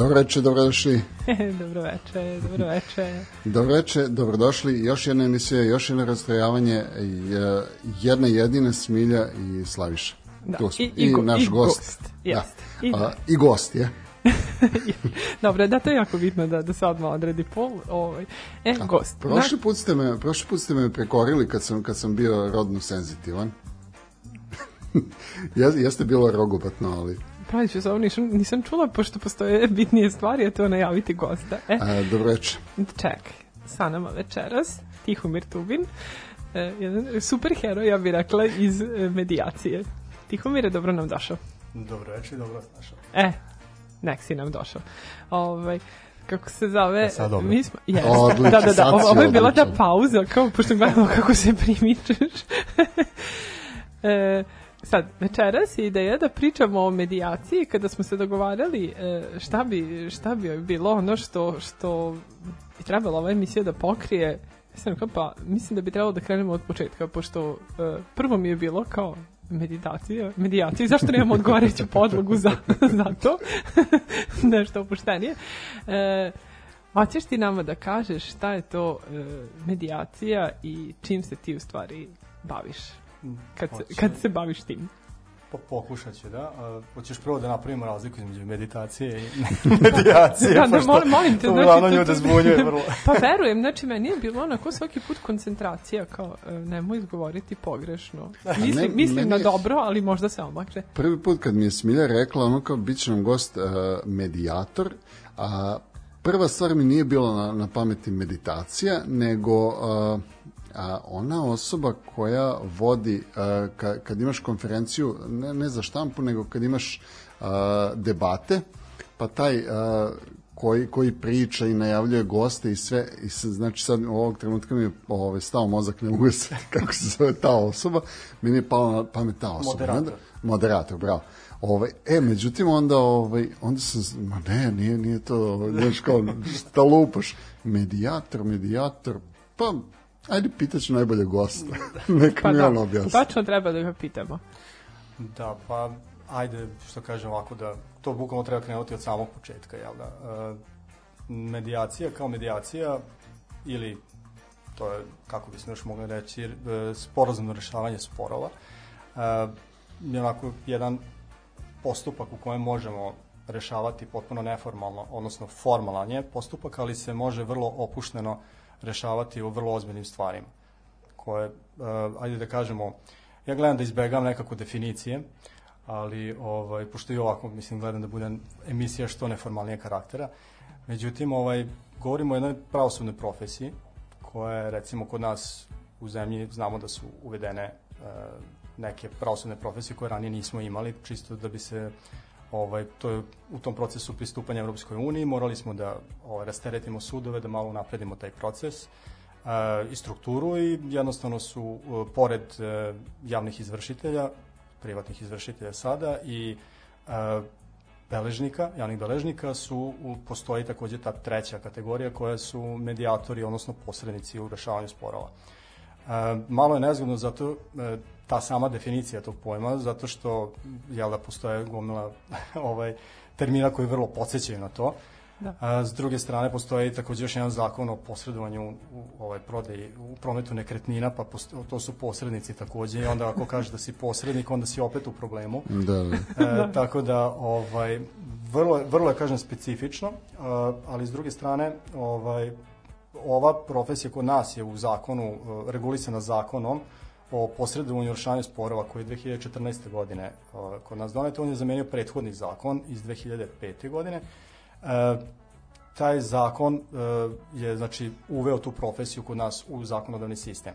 Dobro večer, dobrodošli. dobro večer, dobro večer. Dobro večer, dobrodošli. Još jedna emisija, još jedno rastrojavanje, i, uh, jedna jedina Smilja i Slaviša. Da, Tu smo. i- i go- naš i gost. gost, Da. I- A, I gost, je. Dobro, da, to je jako bitno da, da se odmah odredi pol. Ovaj. E, gost. Prošli put ste me, prošli put ste me prekorili kad sam, kad sam bio rodno senzitivan. Jes- Jeste bilo rogobatno, ali... Pravit ću se ovo, nisam, nisam čula, pošto postoje bitnije stvari, a to je najaviti gosta. E, A, dobro večer. čekaj, sa nama večeras, Tihomir Tubin, e, jedan super heroj, ja bih rekla, iz e, medijacije. Tihomir dobro nam došao. Dobro večer, dobro vas našao. E, nek si nam došao. Ovaj, kako se zove? E, sad dobro. Mi smo, yes. Odlično, da, da, da, ovo, ovo je bila ta pauza, kao pošto gledamo kako se primičeš. e, sad, večeras je ideja da pričamo o medijaciji kada smo se dogovarali e, šta bi, šta bi bilo ono što, što bi trebalo ova emisija da pokrije. Sam rekla, pa mislim da bi trebalo da krenemo od početka, pošto e, prvo mi je bilo kao meditacija, medijacija, zašto nemamo odgovarajuću podlogu za, za to, nešto opuštenije. E, hoćeš ti nama da kažeš šta je to e, medijacija i čim se ti u stvari baviš, kad se, Hoću. kad se baviš tim? Pa pokušat ću, da. A, hoćeš prvo da napravimo razliku između meditacije i medijacije, Da, da, pošto molim, molim te, to znači, uglavnom to- ljude to- zbunjuje vrlo. Pa verujem, znači meni je bilo onako svaki put koncentracija, kao e, nemoj izgovoriti pogrešno. Mislim, Ne, mislim na meni je- dobro, ali možda se omakne. Prvi put kad mi je Smilja rekla, ono kao, bit će nam gost uh, medijator, a prva stvar mi nije bila na, na pameti meditacija, nego uh, a ona osoba koja vodi, uh, ka, kad imaš konferenciju, ne, ne za štampu, nego kad imaš uh, debate, pa taj uh, koji, koji priča i najavljuje goste i sve, i se, znači sad ovog trenutka mi je ovaj, stao mozak, ne mogu da se, kako se zove ta osoba, meni je pala na pamet ta osoba. Moderator. Onda- moderator, bravo. Ovaj, e, međutim, onda, ovaj, onda sam, ma ne, nije, nije to, znaš, kao, šta lupaš? Medijator, medijator, pa, ajde, pitaću najbolje gosta. Neka Pa mi da, on objasni. tačno treba da ga pitamo. Da, pa ajde, što kažem ovako, da to bukvalno treba krenuti od samog početka, jel da? E, medijacija kao medijacija ili to je, kako bismo još mogli reći, e, sporazumno rešavanje sporova, e, je onako jedan postupak u kojem možemo rešavati potpuno neformalno, odnosno formalan je postupak, ali se može vrlo opušteno rešavati u vrlo ozbiljnim stvarima koje, uh, ajde da kažemo, ja gledam da izbegavam nekako definicije, ali ovaj, pošto i ovako, mislim, gledam da bude emisija što neformalnije karaktera. Međutim, ovaj, govorimo o jednoj pravosudnoj profesiji, koja je, recimo, kod nas u zemlji znamo da su uvedene uh, neke pravosudne profesije koje ranije nismo imali, čisto da bi se ovaj, to je u tom procesu pristupanja Evropskoj uniji, morali smo da ovaj, rasteretimo sudove, da malo napredimo taj proces e, i strukturu i jednostavno su e, pored e, javnih izvršitelja, privatnih izvršitelja sada i e, beležnika, javnih beležnika su postoji takođe ta treća kategorija koja su medijatori, odnosno posrednici u rešavanju sporova. E, malo je nezgodno zato ta sama definicija tog pojma, zato što jel da postoje gomila ovaj, termina koji vrlo podsjećaju na to. Da. A, s druge strane postoji takođe još jedan zakon o posredovanju u, u ovaj prodaji u prometu nekretnina, pa posto, to su posrednici takođe i onda ako kažeš da si posrednik, onda si opet u problemu. Da, da. E, tako da ovaj vrlo je- vrlo je kažem specifično, e, ali s druge strane ovaj ova profesija kod nas je u zakonu e, regulisana zakonom o posredovanju rešavanju sporova koji je 2014. godine e, kod nas donet, on je zamenio prethodni zakon iz 2005. godine. E, taj zakon e, je znači uveo tu profesiju kod nas u zakonodavni sistem.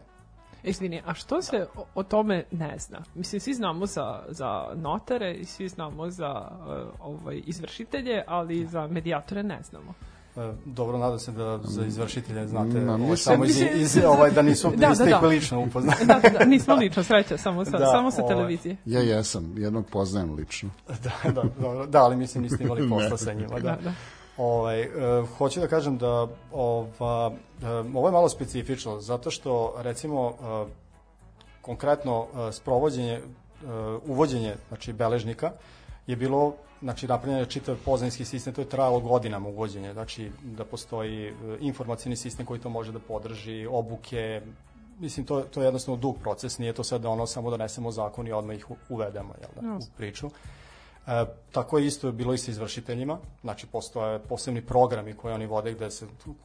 Izvini, a što se o, o tome ne zna? Mislim, svi znamo za, za notare i svi znamo za uh, ovaj, izvršitelje, ali za medijatore ne znamo. E, Dobro, nadam se da za izvršitelje znate Ma, ovaj, mislim- samo iz, iz, ovaj, da nisu, Da, da, niste da, ih da. lično upoznali. Da, da, nismo lično, sreća, samo sa, Da, samo sa ovaj. televizije. Ja jesam, jednog poznajem lično. da, da, dobro. da, ali mislim niste imali posla sa njima. Da. Da, da. Ovaj, e, hoću da kažem da ova, e, ovo je malo specifično, zato što recimo e, konkretno e, sprovođenje, e, uvođenje znači, beležnika je bilo znači napravljen je čitav pozajinski sistem, to je trajalo godinama uvođenje, znači da postoji e, informacijni sistem koji to može da podrži, obuke, mislim to, to je jednostavno dug proces, nije to sad da ono samo donesemo zakon i odmah ih uvedemo jel da, u priču. E, tako je isto bilo i sa izvršiteljima, znači postoje posebni programi koje oni vode gde se tu,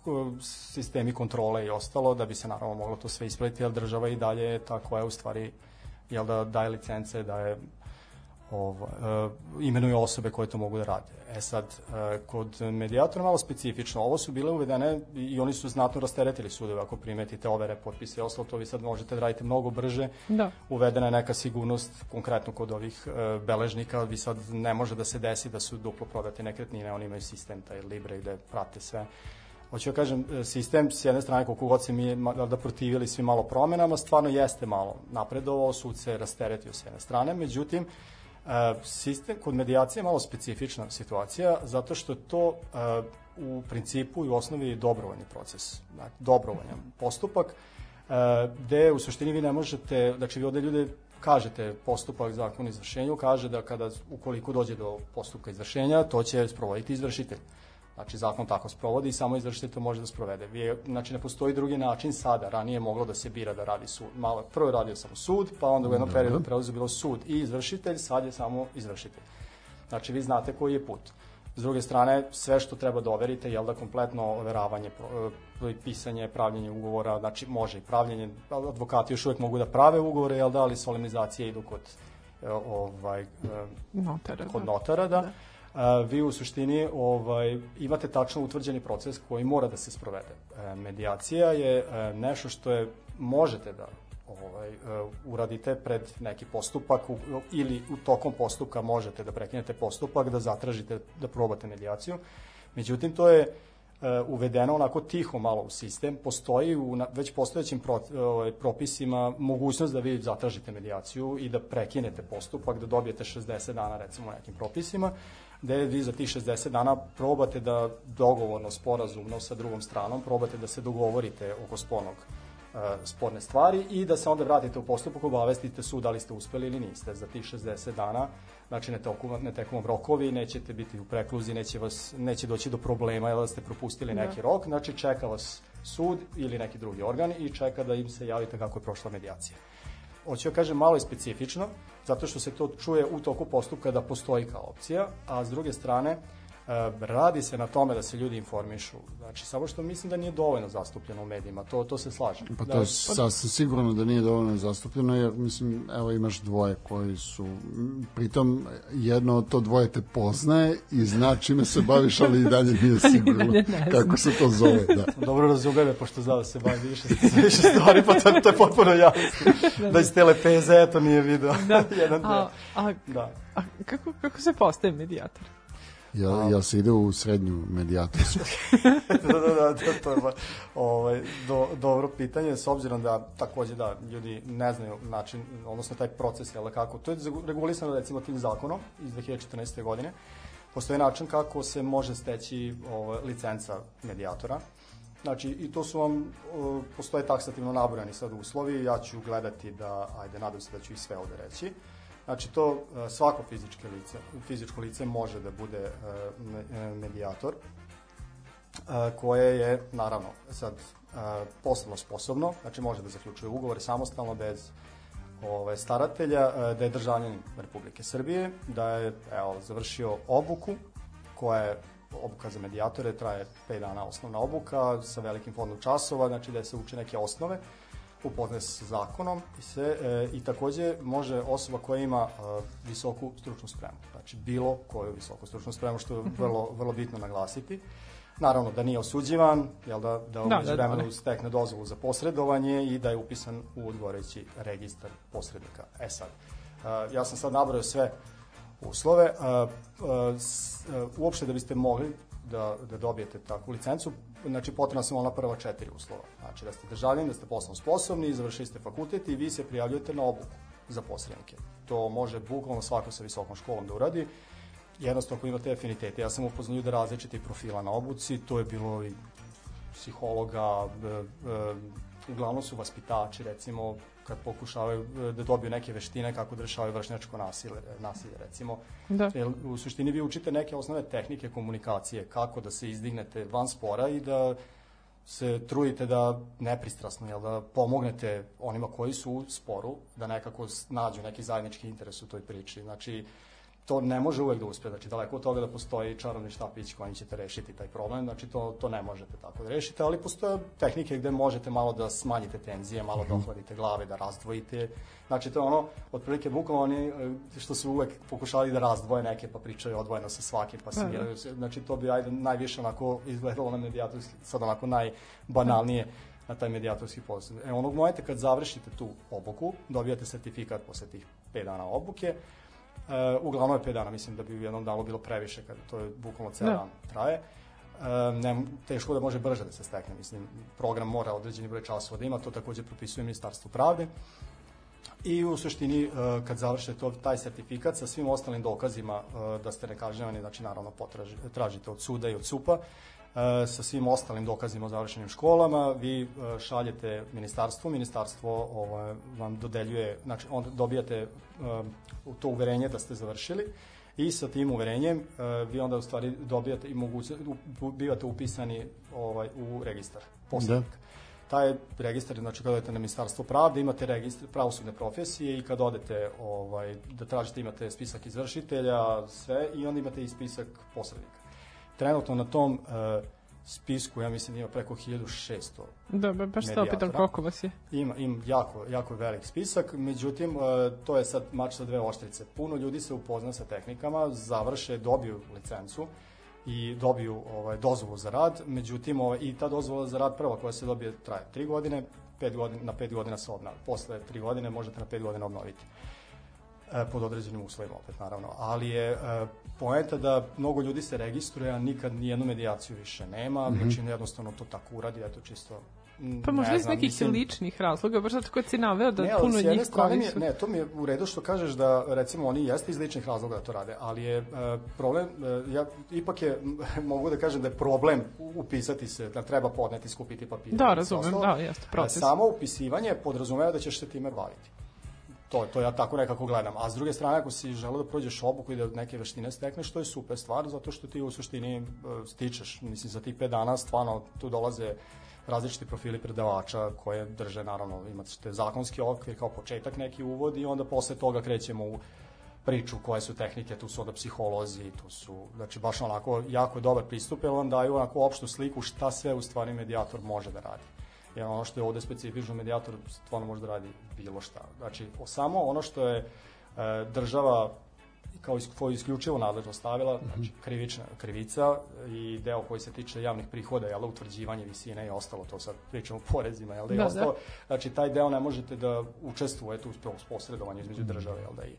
sistemi kontrole i ostalo, da bi se naravno moglo to sve isplatiti, jer država i dalje je ta koja u stvari jel da daje licence, daje ovo, e, imenuje osobe koje to mogu da rade. E sad, e, kod medijatora malo specifično. Ovo su bile uvedene i, oni su znatno rasteretili sudove. Ako primetite overe, potpise i ostalo, to vi sad možete da radite mnogo brže. Da. Uvedena je neka sigurnost, konkretno kod ovih e, beležnika, vi sad ne može da se desi da su duplo prodate nekretnine, oni imaju sistem taj Libre gde prate sve. Hoću da kažem, e, sistem s jedne strane koliko god se mi da protivili svi malo promenama, stvarno jeste malo napredovao, sud se rasteretio s jedne strane, međutim, e, sistem kod medijacije je malo specifična situacija, zato što je to e, u principu i u osnovi dobrovoljni proces, znači, dobrovoljan postupak, e, gde u suštini vi ne možete, znači vi ovde ljude kažete postupak zakon izvršenju, kaže da kada, ukoliko dođe do postupka izvršenja, to će sprovoditi izvršitelj. Znači, zakon tako sprovodi i samo izvršitelj to može da sprovede. Vi, znači, ne postoji drugi način sada. Ranije je moglo da se bira da radi sud. Malo, prvo je radio samo sud, pa onda u jednom periodu preuzeo bilo sud i izvršitelj, sad je samo izvršitelj. Znači, vi znate koji je put. S druge strane, sve što treba da overite, jel da kompletno overavanje, e, pisanje, pravljenje ugovora, znači može i pravljenje, advokati još uvek mogu da prave ugovore, jel da, ali solemnizacije idu kod e, ovaj, e, Notara. kod da. notara, da. A, vi u suštini ovaj, imate tačno utvrđeni proces koji mora da se sprovede. E, medijacija je e, nešto što je možete da ovaj, e, uradite pred neki postupak ili u tokom postupka možete da prekinete postupak, da zatražite da probate medijaciju. Međutim, to je uvedeno onako tiho malo u sistem. Postoji u već postojećim pro, ovaj, propisima mogućnost da vi zatražite medijaciju i da prekinete postupak, da dobijete 60 dana recimo u nekim propisima, gde vi za tih 60 dana probate da dogovorno, sporazumno sa drugom stranom, probate da se dogovorite oko spornog e, sporne stvari i da se onda vratite u postupak, obavestite sud da li ste uspeli ili niste za tih 60 dana. Znači ne teku, ne teku vam rokovi, nećete biti u prekluzi, neće, vas, neće doći do problema jer da ste propustili neki rok. Znači čeka vas sud ili neki drugi organ i čeka da im se javite kako je prošla medijacija. Hoću da kažem, malo je specifično, zato što se to čuje u toku postupka da postoji kao opcija, a s druge strane, radi se na tome da se ljudi informišu. Znači, samo što mislim da nije dovoljno zastupljeno u medijima, to, to se slažem. Pa da, to je sasvim sigurno da nije dovoljno zastupljeno, jer mislim, evo imaš dvoje koji su, pritom jedno od to dvoje te poznaje i zna čime se baviš, ali i dalje nije sigurno kako se to zove. Da. Dobro razume me, pošto zna da se bavi više, više stvari, pa to, to je potpuno jasno. Da iz te lepeze, eto nije video. Da. Jedan A, a, Da. a kako, kako se postaje medijator? Ja, ja se ide u srednju medijatorsku. da, da, da, da, to je ba- ovaj, do, dobro pitanje, s obzirom da takođe da ljudi ne znaju način, odnosno taj proces, jel da kako, to je regulisano recimo tim zakonom iz 2014. godine, postoji način kako se može steći ovaj, licenca medijatora, Znači, i to su vam, postoje taksativno nabrojani sad uslovi, ja ću gledati da, ajde, nadam se da ću ih sve ovde reći. Znači, to e, svako fizičko lice, fizičko lice može da bude e, e, medijator, koje je, naravno, sad poslovno sposobno, znači može da zaključuje ugovore samostalno bez ove, staratelja, da je državljanin Republike Srbije, da je evo, završio obuku, koja je obuka za medijatore, traje 5 dana osnovna obuka sa velikim fondom časova, znači da se uče neke osnove, upoznaje se sa zakonom i, se, e, i takođe može osoba koja ima e, visoku stručnu spremu, znači bilo koju visoku stručnu spremu, što je vrlo, vrlo bitno naglasiti, Naravno da nije osuđivan, jel da, da Da, da, da, da, stekne dozvolu za posredovanje i da je upisan u odgovarajući registar posrednika. E sad, uh, ja sam sad nabrojao sve uslove. Uh, uh, s, uh, uopšte da biste mogli da, da dobijete takvu licencu, znači potrebna su ona prva četiri uslova. Znači da ste državljani, da ste poslovno sposobni, završili ste fakultet i vi se prijavljujete na obuku za posrednike. To može bukvalno svako sa visokom školom da uradi. Jednostavno ako imate afinitete. Ja sam upoznao ljude različitih profila na obuci, to je bilo i psihologa, e, e, uglavnom su vaspitači, recimo, kad pokušavaju e, da dobiju neke veštine kako da rešavaju vršnjačko nasilje, nasilje recimo. Da. Jer u suštini vi učite neke osnovne tehnike komunikacije, kako da se izdignete van spora i da se trudite da nepristrasno, jel, da pomognete onima koji su u sporu, da nekako nađu neki zajednički interes u toj priči. Znači, to ne može uvek da uspe, znači daleko od toga da postoji čarobni štapić kojim ćete rešiti taj problem, znači to, to ne možete tako da rešite, ali postoje tehnike gde možete malo da smanjite tenzije, malo da ohladite glave, da razdvojite, znači to je ono, otprilike bukvalno oni e, što su uvek pokušali da razdvoje neke pa pričaju odvojeno sa svakim, pa Da, da. miraju se, znači to bi ajde najviše onako izgledalo na medijatorski, sad onako najbanalnije na taj medijatorski posao. E, onog momenta kad završite tu obuku, dobijate sertifikat posle tih 5 dana obuke, uglavnom je 5 dana, mislim da bi u jednom danu bilo previše, kad to je bukvalno ceo Da. dan traje. Uh, ne, teško da može brže da se stekne, mislim, program mora određeni broj časova da ima, to takođe propisuje Ministarstvo pravde. I u suštini, uh, kad završite to, taj sertifikat sa svim ostalim dokazima uh, da ste nekažnjavani, znači naravno potraži, tražite od suda i od SUPA, uh, sa svim ostalim dokazima o završenim školama, vi uh, šaljete ministarstvu, ministarstvo ovaj, vam dodeljuje, znači onda dobijate uh, to uverenje da ste završili i sa tim uverenjem vi onda u stvari dobijate i moguće, bivate upisani ovaj, u registar posrednika. Taj registar, znači kada odete na ministarstvo pravde, imate registar pravosudne profesije i kad odete ovaj, da tražite imate spisak izvršitelja, sve i onda imate i spisak posrednika. Trenutno na tom uh, spisku, ja mislim, ima preko 1600 Da, ba- baš se opitam koliko vas je. ima, im jako, jako velik spisak, međutim, e, to je sad mač sa dve oštrice. Puno ljudi se upozna sa tehnikama, završe, dobiju licencu i dobiju ovaj, dozvolu za rad, međutim, ovaj, i ta dozvola za rad prva koja se dobije traje 3 godine, 5 godina, na 5 godina se obnavlja. Posle 3 godine možete na 5 godina obnoviti pod određenim uslovima opet naravno, ali je e, poenta da mnogo ljudi se registruje, a nikad nijednu medijaciju više nema, mm -hmm. većina jednostavno to tako uradi, eto čisto Pa možda ne iz nekih mislim- ličnih razloga, baš zato kad si naveo da ne, puno njih je, koriste. ne, to mi je u redu što kažeš da recimo oni jeste iz ličnih razloga da to rade, ali je e, problem, e, ja ipak je, mogu da kažem da je problem upisati se, da treba podneti, skupiti papire. Da, razumem, da, jeste, proces. Samo upisivanje podrazumeva da ćeš se time baviti. To, to ja tako nekako gledam. A s druge strane, ako si želeo da prođeš obuku i da neke veštine stekneš, to je super stvar, zato što ti u suštini e, stičeš. Mislim, za tih 5 dana stvarno tu dolaze različiti profili predavača koje drže, naravno, imate zakonski okvir kao početak neki uvod i onda posle toga krećemo u priču koje su tehnike, tu su onda psiholozi, tu su, znači baš onako jako dobar pristup, jer vam daju onako opštu sliku šta sve u stvari medijator može da radi. Jer ono što je ovde specifično medijator stvarno može da radi bilo šta. Znači, o- samo ono što je e, država kao svoju isključivo nadležnost stavila, znači krivična krivica i deo koji se tiče javnih prihoda, jel, da, utvrđivanje visine i ostalo, to sad pričamo o porezima, jel da, i Da, da. ostalo, znači taj deo ne možete da učestvujete u posredovanju između države, jel da, i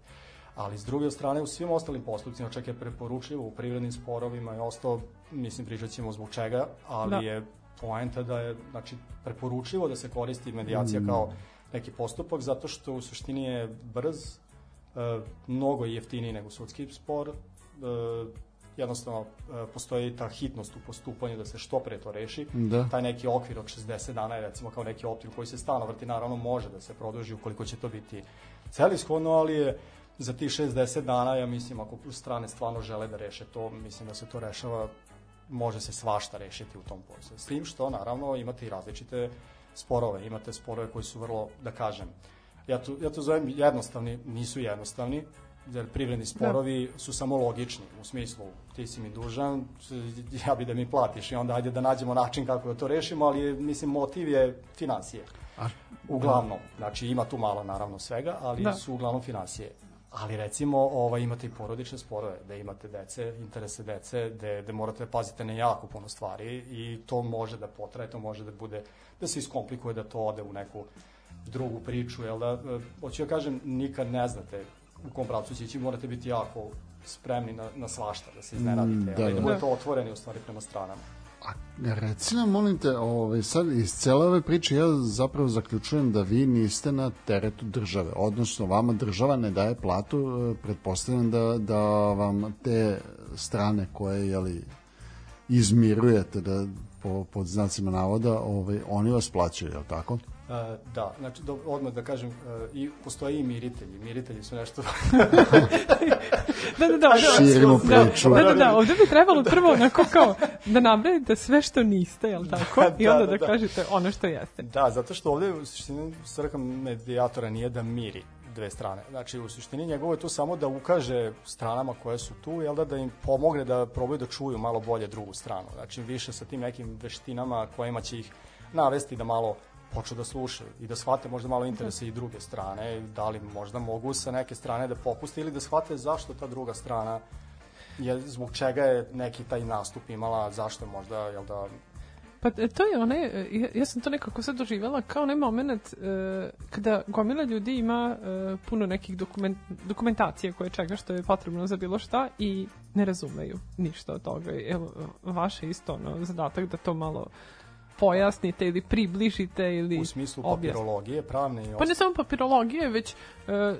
ali s druge strane u svim ostalim postupcima čak je preporučljivo u privrednim sporovima i ostalo, mislim pričat ćemo zbog čega, ali Da. je poenta da je znači, preporučljivo da se koristi medijacija kao neki postupak zato što u suštini je brz, e, mnogo je jeftiniji nego sudski spor, e, jednostavno e, postoji ta hitnost u postupanju da se što pre to reši. Da. Taj neki okvir od 60 dana je recimo kao neki optim koji se stalno vrti, naravno može da se produži ukoliko će to biti celishodno, ali je za tih 60 dana, ja mislim, ako strane stvarno žele da reše to, mislim da se to rešava, može se svašta rešiti u tom poslu. S tim što, naravno, imate i različite sporove. Imate sporove koji su vrlo, da kažem, ja to, ja to zovem jednostavni, nisu jednostavni, jer privredni sporovi su samo logični, u smislu ti si mi dužan, ja bi da mi platiš i onda ajde da nađemo način kako da to rešimo, ali mislim motiv je financije. A, Uglavnom, znači ima tu malo naravno svega, ali Da. su uglavnom financije. Ali recimo ovaj, imate i porodične sporove, da imate dece, interese dece, da, da morate da pazite na jako puno stvari i to može da potraje, to može da bude, da se iskomplikuje, da to ode u neku drugu priču, jel da, hoću ja kažem, nikad ne znate u kom pravcu će ići, morate biti jako spremni na, na svašta, da se iznenadite, Mm, da, da, da, da da. u stvari prema stranama. A reci nam, molim te, ovaj, sad iz cele ove priče ja zapravo zaključujem da vi niste na teretu države, odnosno vama država ne daje platu, e, pretpostavljam da, da vam te strane koje, jeli, izmirujete da po, pod znacima navoda, ovaj, oni vas plaćaju, je li tako? Da, znači do, odmah da kažem, e, i postoje i miritelji. Miritelji su nešto Da, da, da. da. Širimo Da, priču. Da, da, da, ovde bi trebalo prvo onako kao da nabrajete sve što niste, jel tako? I Da, onda da, da, da. kažete ono što jeste. Da, zato što ovde u suštini svrha medijatora nije da miri dve strane. Znači, u suštini njegovo je tu samo da ukaže stranama koje su tu, jel da, da im pomogne da probaju da čuju malo bolje drugu stranu. Znači, više sa tim nekim veštinama kojima će ih navesti da malo počnu da slušaju i da shvate možda malo interese i druge strane, da li možda mogu sa neke strane da popuste ili da shvate zašto ta druga strana je, zbog čega je neki taj nastup imala, zašto je možda, jel da, Pa e, to je onaj, e, ja, ja sam to nekako sad doživjela kao onaj moment e, kada gomila ljudi ima e, puno nekih dokument, dokumentacije koje čega što je potrebno za bilo šta i ne razumeju ništa od toga. Evo, vaše isto ono, zadatak da to malo pojasnite ili približite ili u smislu objasnite. papirologije, pravne i Pa ne samo papirologije, već e, e,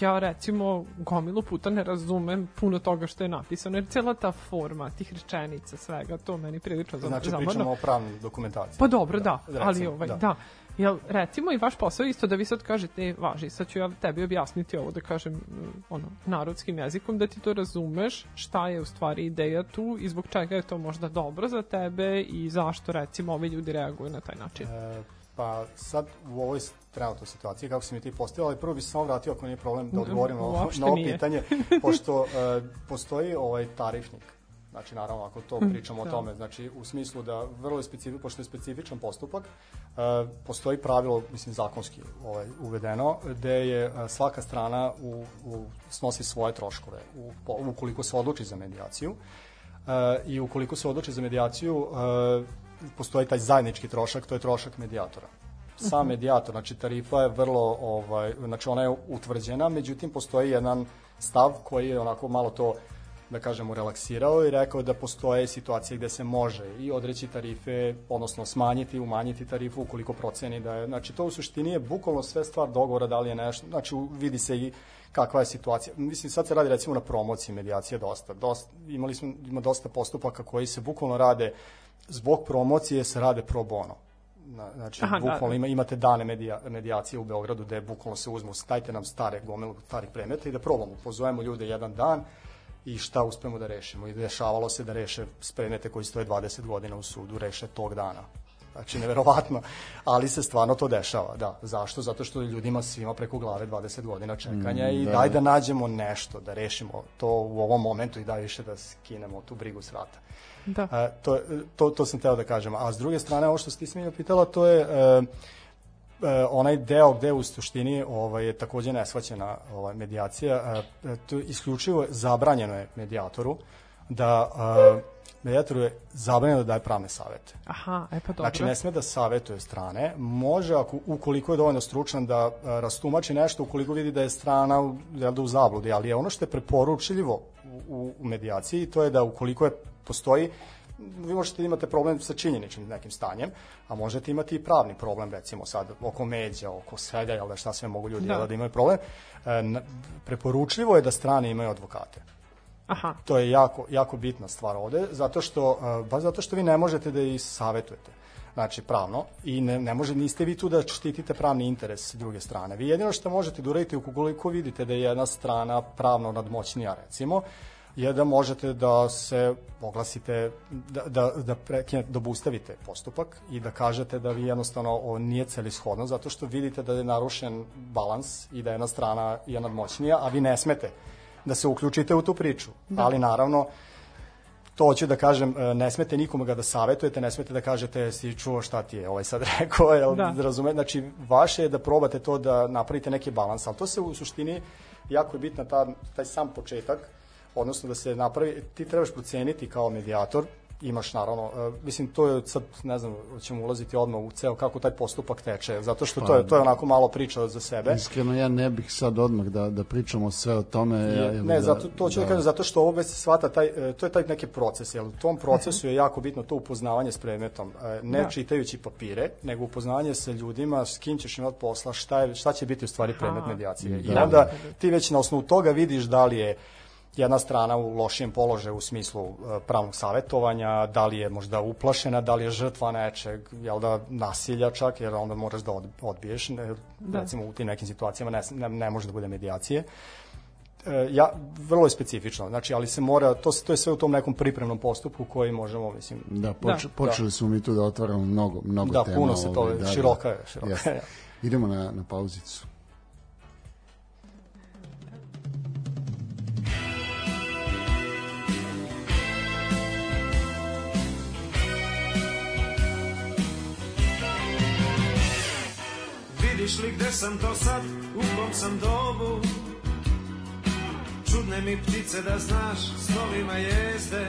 ja recimo gomilu puta ne razumem puno toga što je napisano, jer cijela ta forma tih rečenica, svega, to meni prilično zam- Znači, zamorno. pričamo o pravnoj dokumentaciji. Pa dobro, da, Da, ali recimo, ovaj, da. da. Jel, recimo i vaš posao isto da vi sad kažete, e, važi, sad ću ja tebi objasniti ovo, da kažem, mm, ono, narodskim jezikom, da ti to razumeš, šta je u stvari ideja tu i zbog čega je to možda dobro za tebe i zašto, recimo, ovi ljudi reaguju na taj način. E, pa sad u ovoj trenutnoj situaciji, kako si mi ti postavila, ali prvo bi se samo vratio ako nije problem da odgovorim na ovo, na ovo pitanje, pošto e, postoji ovaj tarifnik. Znači, naravno, ako to pričamo o da. tome, znači, u smislu da vrlo je specifičan, pošto je specifičan postupak, e, postoji pravilo, mislim, zakonski ovaj, uvedeno, gde je e, svaka strana u, u, snosi svoje troškove, u, ukoliko se odluči za medijaciju. E, I ukoliko se odluči za medijaciju, postoji taj zajednički trošak, to je trošak medijatora. Sam medijator, znači tarifa je vrlo, ovaj, znači ona je utvrđena, međutim postoji jedan stav koji je onako malo to da kažemo, relaksirao i rekao da postoje situacije gde se može i odreći tarife, odnosno smanjiti, umanjiti tarifu ukoliko proceni da je, znači to u suštini je bukvalno sve stvar dogovora da li je nešto, znači vidi se i kakva je situacija. Mislim, sad se radi recimo na promociji medijacije dosta. dosta imali smo, ima dosta postupaka koji se bukvalno rade zbog promocije se rade pro bono. Na, znači, Aha, da. bukvalno ima, imate dane medija, medijacije u Beogradu gde bukvalno se uzmu, dajte nam stare gomilu starih predmeta i da probamo. Pozovemo ljude jedan dan i šta uspemo da rešimo. I dešavalo se da reše s predmete koji stoje 20 godina u sudu, reše tog dana. Znači, neverovatno, ali se stvarno to dešava, da. Zašto? Zato što ljudima svima preko glave 20 godina čekanja Mm, i da. daj da nađemo nešto, da rešimo to u ovom momentu i daj više da skinemo tu brigu s vrata. Da. E, to, to, to sam teo da kažem. A s druge strane, ovo što ste ti pitala, to je e, e, onaj deo gde u suštini ovaj, je takođe nesvaćena ovaj, medijacija. E, e, to isključivo zabranjeno je medijatoru da e, medijatoru je zabranjeno da daje pravne savete. Aha, e pa dobro. Znači, ne sme da savetuje strane. Može, ako, ukoliko je dovoljno stručan da a, rastumači nešto, ukoliko vidi da je strana da u zabludi, ali je ono što je preporučljivo u, u, u medijaciji, to je da ukoliko je, postoji vi možete da imate problem sa činjeničnim nekim stanjem, a možete imati i pravni problem, recimo sad oko međa, oko svega, jel da šta sve mogu ljudi Da. da, imaju problem. E, preporučljivo je da strane imaju advokate. Aha, To je jako, jako bitna stvar ovde, zato što, uh, baš zato što vi ne možete da ih savetujete znači pravno i ne, ne može, niste vi tu da štitite pravni interes druge strane. Vi jedino što možete da uradite ukoliko vidite da je jedna strana pravno nadmoćnija recimo, je da možete da se oglasite, da, da, da, prekine, da obustavite postupak i da kažete da vi jednostavno ovo nije celishodno zato što vidite da je narušen balans i da jedna strana je nadmoćnija, a vi ne smete da se uključite u tu priču. Da. Ali naravno, to hoću da kažem, e, ne smete nikome ga da savetujete, ne smete da kažete si čuo šta ti je ovaj sad rekao, jel, da. razume, znači vaše je da probate to da napravite neki balans, ali to se u suštini jako je bitna ta, taj sam početak, odnosno da se napravi, ti trebaš proceniti kao medijator, imaš naravno, e, mislim to je sad, ne znam, ćemo ulaziti odmah u ceo kako taj postupak teče, zato što to je, to je onako malo priča za sebe. Iskreno, ja ne bih sad odmah da, da pričamo sve o tome. Ja, ne, da, zato, to ću da, kažem, zato što ovo već se shvata, taj, e, to je taj neki proces, jer u tom procesu je jako bitno to upoznavanje s predmetom, e, ne Da. čitajući papire, nego upoznavanje sa ljudima, s kim ćeš imati posla, šta, je, šta će biti u stvari predmet medijacije. I Da. onda ti već na osnovu toga vidiš da li je jedna strana u lošijem položaju u smislu e, pravnog savetovanja, da li je možda uplašena, da li je žrtva nečeg, jel da nasilja čak, jer onda moraš da od- odbiješ, ne, Da. recimo u tim nekim situacijama ne, ne, ne može da bude medijacije. E, ja, vrlo je specifično, znači, ali se mora, to, se- to je sve u tom nekom pripremnom postupku koji možemo, mislim, Da, poč, Da. počeli smo mi tu da otvaramo mnogo, mnogo Da, tema. puno se to- ovaj, široka je, široka je. Idemo na, na pauzicu. Vidiš li gde sam to sad, u kom sam dobu. Čudne mi ptice da znaš, snovima jezde.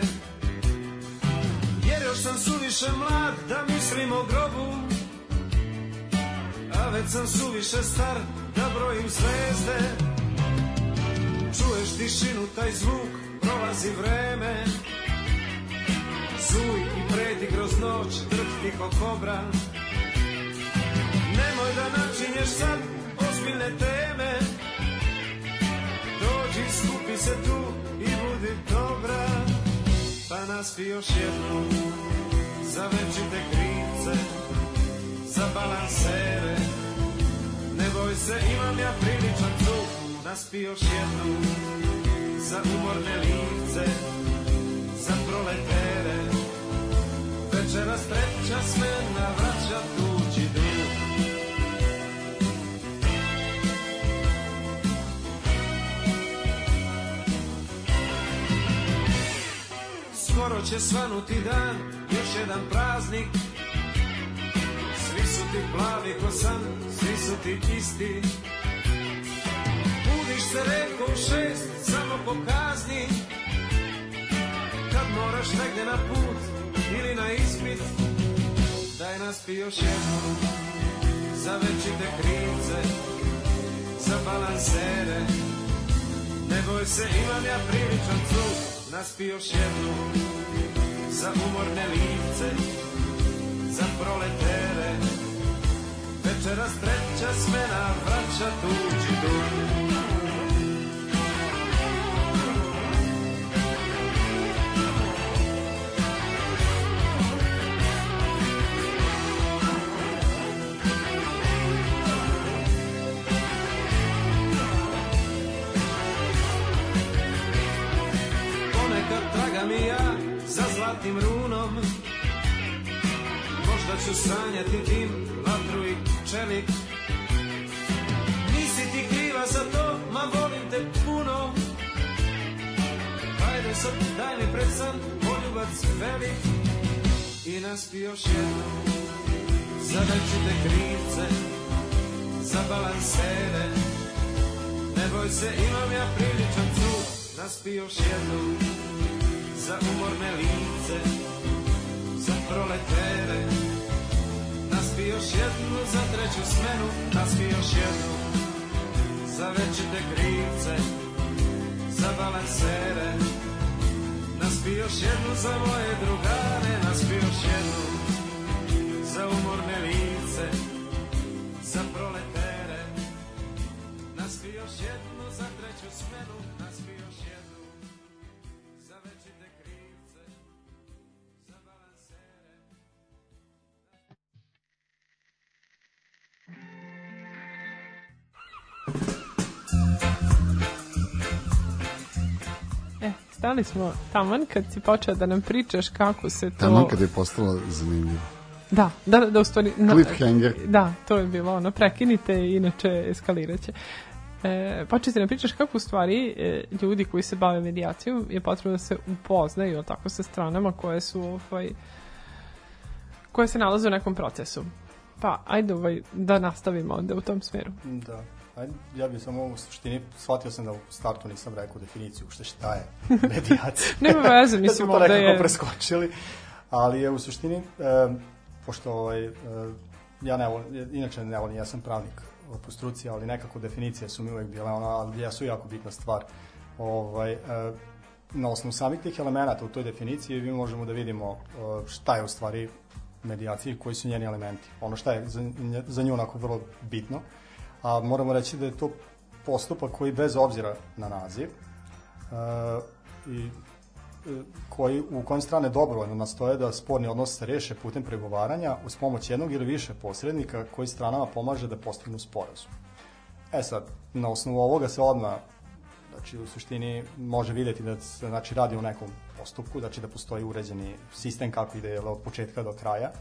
Jer još sam suviše mlad da mislim o grobu A već sam suviše star da brojim zvezde. Čuješ tišinu, taj zvuk, prolazi vreme. Suj i preti kroz noć, drhti ko kobra. Nemoj da načinješ sad ozbiljne teme. Dođi, skupi se tu i budi dobra. Pa naspi još jednu Za večite krivce Za balansere. Ne boj se, imam ja priličan zvuk Naspi još jednu Za umorne livce Za proletere. Večeras treća smena vraća tuđi će svanuti dan, još jedan praznik. Svi su ti plavi ko san, svi su ti isti. Budiš se redko u šest, samo po kazni Kad moraš negde na put ili na ispit Daj naspi još jednu Za večite krivce Za balansere. Ne boj se, imam ja priličan zvuk Naspi još jednu Za umorne livce Za proletere. Večeras treća smena Vraća tuđi dug. Ponekad zlatnim runom. Možda ću sanjati dim, vatru i čelik. Nisi ti kriva za to, ma volim te puno. Hajde sad, daj mi pred san, poljubac velik. I naspi još jednom Za večite krivce, za balansere Ne boj se, imam ja priličan cud Naspi još jednu Za umorne lice Za proletere Naspi još jednu za treću smenu Naspi još jednu Za večite krivce Za balansere. Naspi još jednu za moje drugare Naspi još jednu Za umorne lice Za proletere. Naspi još jednu za treću smenu, stali smo taman kad si počeo da nam pričaš kako se to... Tamo kad je postalo zanimljivo. Da, da, da, u stvari... Na, Cliffhanger. Da, to je bilo ono, prekinite, inače eskaliraće. E, početi nam pričaš kako u stvari e, ljudi koji se bave medijacijom je potrebno da se upoznaju tako sa stranama koje su ovaj, koje se nalaze u nekom procesu. Pa, ajde ovaj, da nastavimo onda u tom smeru. Da. Ja bih samo u suštini, shvatio sam da u startu nisam rekao definiciju ušte šta je medijacija. Nema veze, da mislim, smo to ovde nekako je... preskočili, ali je u suštini, e, pošto ovaj, e, ja ne volim, inače ne volim, ja sam pravnik po struci, ali nekako definicije su mi uvek bile, ono, ali jesu jako bitna stvar. Ovaj, e, na osnovu samih tih elemenata u toj definiciji mi možemo da vidimo e, šta je u stvari medijacija i koji su njeni elementi. Ono šta je za, za nju onako vrlo bitno, a moramo reći da je to postupak koji bez obzira na naziv e, i e, koji, u kojem strane dobrovoljno nastoje da sporni odnos se reše putem pregovaranja uz pomoć jednog ili više posrednika koji stranama pomaže da postignu sporazum. E sad, na osnovu ovoga se odmah znači u suštini može videti da se znači radi o nekom postupku, znači da postoji uređeni sistem kako ide od početka do kraja,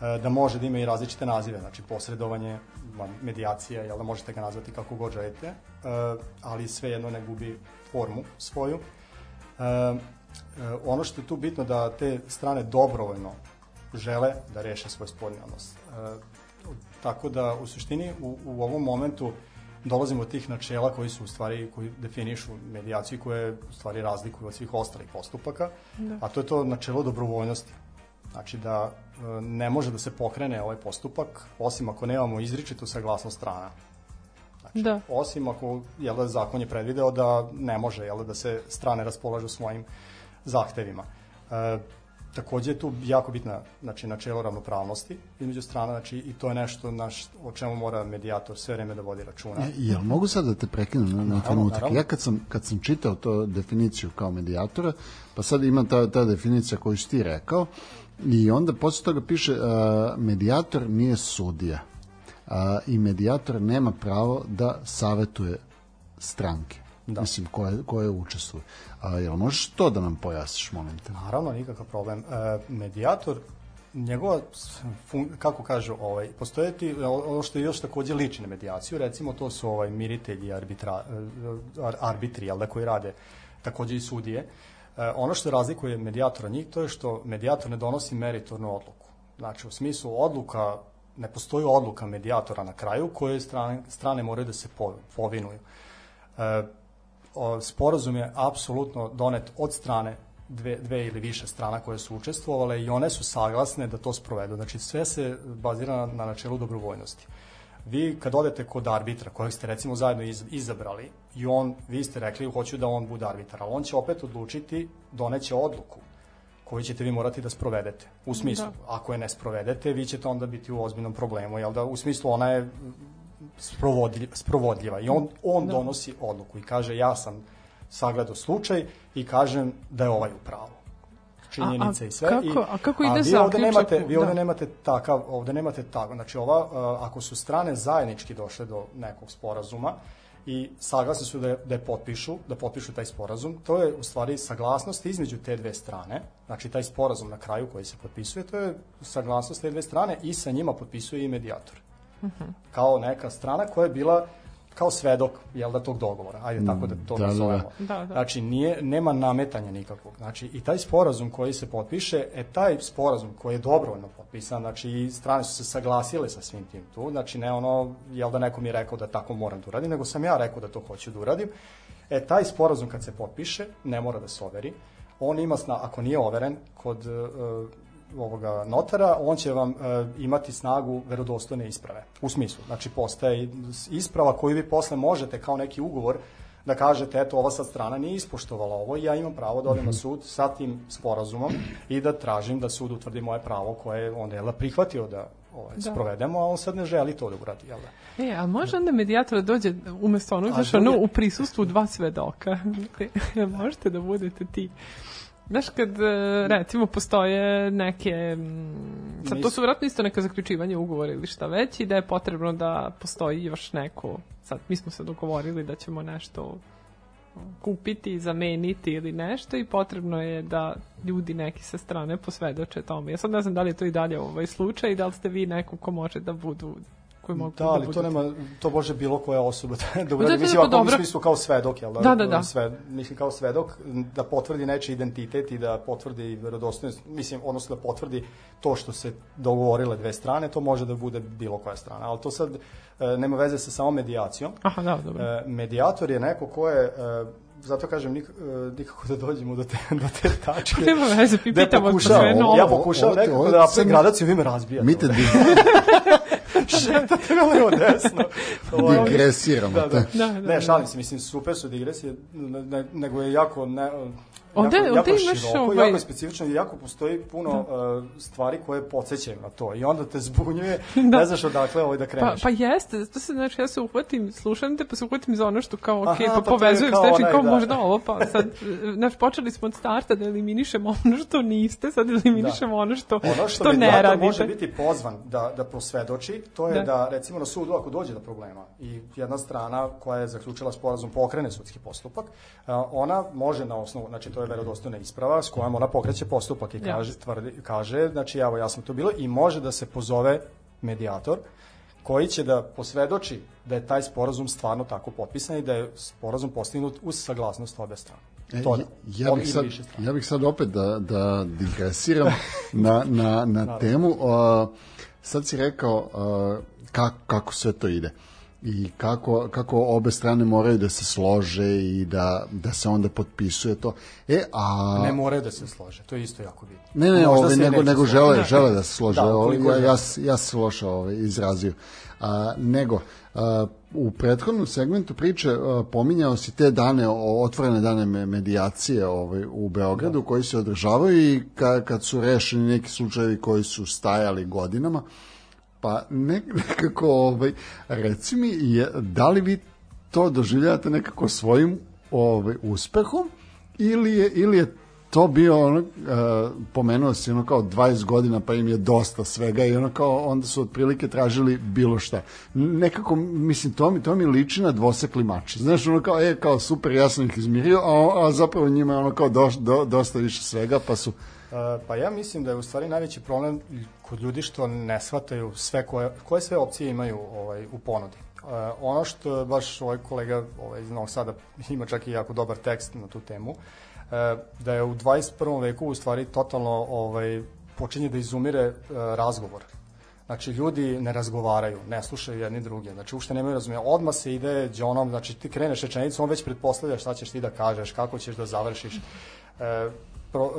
da može da ima i različite nazive, znači posredovanje, medijacija, jel da možete ga nazvati kako god želite, e, ali svejedno ne gubi formu svoju. E, e, ono što je tu bitno da te strane dobrovoljno žele da reše svoj sporni odnos. E, tako da u suštini u, u ovom momentu dolazimo do tih načela koji su u stvari koji definišu medijaciju i koje u stvari razlikuju od svih ostalih postupaka, da. a to je to načelo dobrovoljnosti. Znači da e, ne može da se pokrene ovaj postupak osim ako nemamo izričitu saglasnost strana. Znači, Da. Osim ako jel da, zakon je predvideo da ne može jel da, da se strane raspolažu svojim zahtevima. E, takođe je tu jako bitna znači, načelo ravnopravnosti između strana znači, i to je nešto naš, o čemu mora medijator sve vreme da vodi računa. E, Jel mogu sad da te prekinem na, na trenutak? Ja kad sam, kad sam čitao to definiciju kao medijatora, pa sad ima ta, ta definicija koju si ti rekao, i onda posle toga piše uh, medijator nije sudija uh, i medijator nema pravo da savetuje stranke. Da. Mislim, koje, koje učestvuju. A, jel možeš to da nam pojasniš, molim te? Naravno, nikakav problem. E, medijator, njegova, fun, kako kažu, ovaj, postoje ti, ono što je još takođe liči na medijaciju, recimo to su ovaj, miritelji, arbitra, e, ar- arbitri, jel da, koji rade takođe i sudije. E, ono što razlikuje medijatora njih, to je što medijator ne donosi meritornu odluku. Znači, u smislu odluka, ne postoji odluka medijatora na kraju koje strane, strane moraju da se po- povinuju. E, sporazum je apsolutno donet od strane dve, dve ili više strana koje su učestvovale i one su saglasne da to sprovedu. Znači sve se bazira na, na načelu dobrovoljnosti. Vi kad odete kod arbitra kojeg ste recimo zajedno iz, izabrali i on, vi ste rekli hoću da on bude arbitar, ali on će opet odlučiti, doneće odluku koju ćete vi morati da sprovedete. U smislu, Da. ako je ne sprovedete, vi ćete onda biti u ozbiljnom problemu, jel da? U smislu, ona je sprovodljiva, sprovodljiva i on, on Da. donosi odluku i kaže ja sam sagledao slučaj i kažem da je ovaj u pravu činjenice A- a i sve kako- i a kako ide vi ovde nemate vi ovde da. nemate takav ovde nemate tako znači ova uh, ako su strane zajednički došle do nekog sporazuma i saglasni su da, da je potpišu, da potpišu taj sporazum, to je u stvari saglasnost između te dve strane, znači taj sporazum na kraju koji se potpisuje, to je saglasnost te dve strane i sa njima potpisuje i medijator. Kao neka strana koja je bila kao svedok, jel da, tog dogovora. Ajde tako da to Da, da, da. nazovemo. Da, da. Znači, nije, nema nametanja nikakvog. Znači, i taj sporazum koji se potpiše, e, taj sporazum koji je dobrovoljno potpisan, znači, i strane su se saglasile sa svim tim tu, znači, ne ono, jel da neko mi je rekao da tako moram da uradim, nego sam ja rekao da to hoću da uradim. E, taj sporazum kad se potpiše, ne mora da se overi. On ima, sna, ako nije overen kod uh, ovoga notara, on će vam e, imati snagu verodostojne isprave. U smislu, znači postaje isprava koju vi posle možete kao neki ugovor da kažete, eto, ova sad strana nije ispoštovala ovo i ja imam pravo da odem na sud sa tim sporazumom i da tražim da sud utvrdi moje pravo koje je on jel, da, prihvatio da ovaj, Da. sprovedemo, a on sad ne želi to da uradi, jel da? E, a može onda medijator da dođe umesto onog, znaš, ono, u prisustvu dva svedoka. Možete da budete ti. Znaš, kad, e, recimo, postoje neke, sad to su vratno isto neka zaključivanja ugovora ili šta već i da je potrebno da postoji još neko, sad mi smo se dogovorili da ćemo nešto kupiti, zameniti ili nešto i potrebno je da ljudi neki sa strane posvedoče tome. Ja sad ne znam da li je to i dalje ovaj slučaj i da li ste vi neko ko može da budu koji mogu Da, ali budu to nema, to može bilo koja osoba da to uradi. je Mislim, pa ovako u smislu kao svedok, jel da? Da, da, da. Sve, mislim, kao svedok, da potvrdi nečiji identitet i da potvrdi verodostojnost, mislim, odnosno da potvrdi to što se dogovorile dve strane, to može da bude bilo koja strana. Ali to sad e, nema veze sa samo medijacijom. Aha, da, dobro. E, medijator je neko ko je, e, zato kažem, nik, nikako da dođemo do te, do te tačke. Nema veze, Gde pitamo pokušavam, sve novo. Ja pokušavam nekako da mi- gradaciju, vi me razbijate. Mi te di, šetate na levo desno. Digresiramo. Da, da. Da, da, ne, da. šalim se, mislim, super su digresije, ne, ne, nego je jako, ne, Ovde- jako, ovde jako imaš široko, ovaj- jako specifično i jako postoji puno uh, stvari koje podsjećaju na to i onda te zbunjuje, ne znaš odakle ovaj da Pa, kreneš. pa jeste, to se znači ja se uhvatim, slušam te, pa se uhvatim za ono što kao, ok, Aha, pa, pa povezujem kao onaj, kao da. možda ovo, pa sad, znaš, počeli smo od starta da eliminišemo ono što niste, sad eliminišemo ono što, Ono što, što ne medijator radite. može biti pozvan da, da posvedoči, to je Da. da. recimo na sudu ako dođe do problema i jedna strana koja je zaključila sporazum pokrene sudski postupak, a, ona može na osnovu, znači to je verodostojna isprava s kojom ona pokreće postupak i Ja. kaže, tvrdi, kaže, znači evo ja sam to bilo i može da se pozove medijator koji će da posvedoči da je taj sporazum stvarno tako potpisan i da je sporazum postignut uz saglasnost obe strane. E, To ja, ja, bih sad, ja bih sad opet da, da digresiram na, na, na temu. Uh, sad si rekao uh, kako, kako sve to ide i kako, kako obe strane moraju da se slože i da, da se onda potpisuje to. E, a... Ne moraju da se slože, to je isto jako bitno. Ne, ne, Možda ovaj, nego, nego složiti. žele, žele da se slože. Da, Da, ukoliko ja, ja, ja se loše ovaj, izrazio. A, nego, a, u prethodnom segmentu priče a, pominjao si te dane, o- otvorene dane me- medijacije ovaj, u Beogradu koji se održavaju i ka, kad su rešeni neki slučajevi koji su stajali godinama. Pa ne, nekako, ovaj, reci mi, je, da li vi to doživljavate nekako svojim ovaj, uspehom ili je, ili je to bio ono, uh, pomenuo si ono kao 20 godina pa im je dosta svega i ono kao onda su otprilike tražili bilo šta. Nekako, mislim, to mi, to mi liči na dvosekli mač. Znaš, ono kao, e, kao super, ja sam ih izmirio, a, a zapravo njima je ono kao doš, do, dosta više svega, pa su Uh, pa ja mislim da je u stvari najveći problem kod ljudi što ne shvataju sve koje, koje sve opcije imaju ovaj, u ponudi. Uh, ono što baš ovaj kolega ovaj, iz Novog Sada ima čak i jako dobar tekst na tu temu, uh, da je u 21. veku u stvari totalno ovaj, počinje da izumire uh, razgovor. Znači, ljudi ne razgovaraju, ne slušaju jedni druge, znači uopšte nemaju razumijeva. Odmah se ide džonom, znači ti kreneš rečenicu, on već pretpostavlja šta ćeš ti da kažeš, kako ćeš da završiš. E, pro,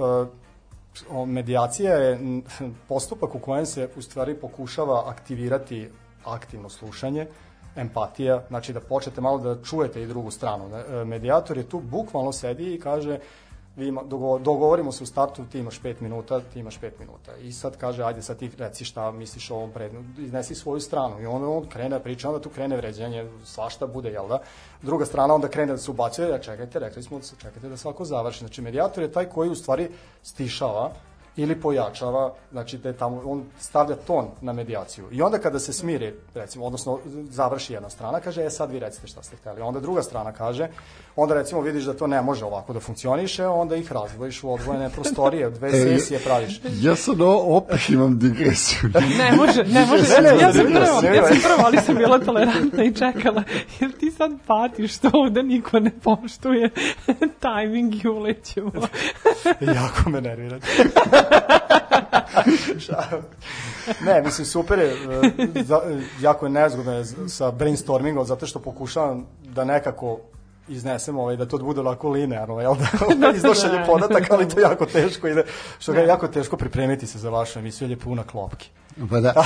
e, medijacija je postupak u kojem se u stvari pokušava aktivirati aktivno slušanje, empatija, znači da počnete malo da čujete i drugu stranu. E, Medijator je tu bukvalno sedi i kaže vi ima, dogo, dogovorimo se u startu, ti imaš 5 minuta, ti imaš 5 minuta. I sad kaže, ajde sad ti reci šta misliš o ovom predmetu, iznesi svoju stranu. I onda on krene da priča, onda tu krene vređanje, svašta bude, jel da? Druga strana onda krene da se ubacuje, ja čekajte, rekli smo, da čekajte da svako završi. Znači, medijator je taj koji u stvari stišava ili pojačava, znači da je tamo, on stavlja ton na medijaciju. I onda kada se smiri, recimo, odnosno završi jedna strana, kaže, e sad vi recite šta ste hteli. Onda druga strana kaže, onda recimo vidiš da to ne može ovako da funkcioniše, onda ih razdvojiš u odvojene prostorije, dve E, sesije praviš. Ja sad opet imam digresiju. Ne može, ne može. Ne, ne, ja sam zanimljivo, prva, ja sam prva, ali sam bila tolerantna i čekala. Jer ti sad patiš što ovde niko ne poštuje tajming i ulećemo. jako me nervirate. Šalim. ne, mislim, super je, e, jako je nezgodno sa brainstormingom, zato što pokušavam da nekako iznesem ovaj, da to bude lako linearno, jel da? Iznošenje da. podataka, ali to je jako teško ide, što ga je jako teško pripremiti se za vašu emisiju, jer je puna klopki. Pa da.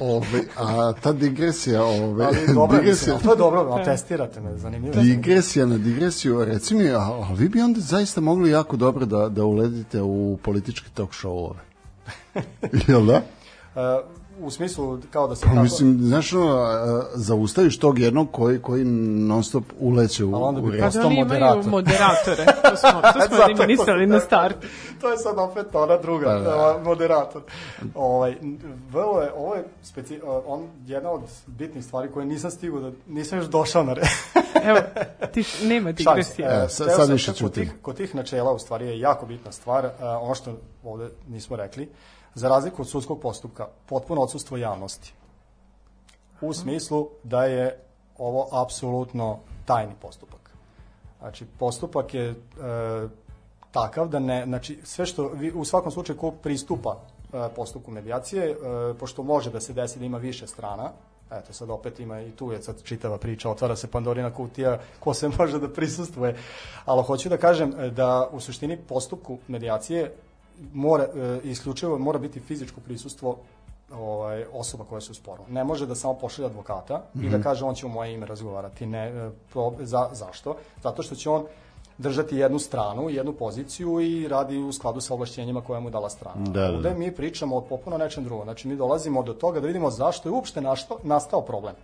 Ove, a ta digresija, ove, Ali dobro, mislim, digresija, ali to je dobro, ali testirate me, zanimljivo. digresija na digresiju, reci mi, a, a vi bi onda zaista mogli jako dobro da, da uledite u politički talk show-ove. Jel da? E, u smislu, kao da se Pa tako... mislim, znaš, ono, a, zaustaviš tog jednog koji, koji non stop uleće u, Ali onda bi u Pa da oni imaju moderator. moderatore. To smo, to smo Zato eliminisali na startu. to je sad opet ona druga, Pa da. moderator. Ovaj, vrlo je, ovo je speci, on, jedna od bitnih stvari koje nisam stigao da, nisam još došao na red. Evo, ti nema se. digresije. E, sad- sad više kod ćutim. tih, kod tih načela u stvari je jako bitna stvar, ono što ovde nismo rekli, za razliku od sudskog postupka, potpuno odsustvo javnosti. u smislu da je ovo apsolutno tajni postupak. Znači, postupak je e, takav da ne, znači, sve što, vi, u svakom slučaju ko pristupa e, postupku medijacije, e, pošto može da se desi da ima više strana, eto sad opet ima i tu je sad čitava priča, otvara se Pandorina kutija, ko se može da prisustuje, ali hoću da kažem da u suštini postupku medijacije mora, e, isključivo mora biti fizičko prisustvo ovaj, osoba koja su u sporu. Ne može da samo pošalje advokata mm -hmm. i da kaže on će u moje ime razgovarati. Ne, e, pro, za, zašto? Zato što će on držati jednu stranu, jednu poziciju i radi u skladu sa ovlašćenjima koje mu dala strana. Da, da, da. Ovde mi pričamo o popuno nečem drugom. Znači mi dolazimo do toga da vidimo zašto je uopšte našto, nastao problem.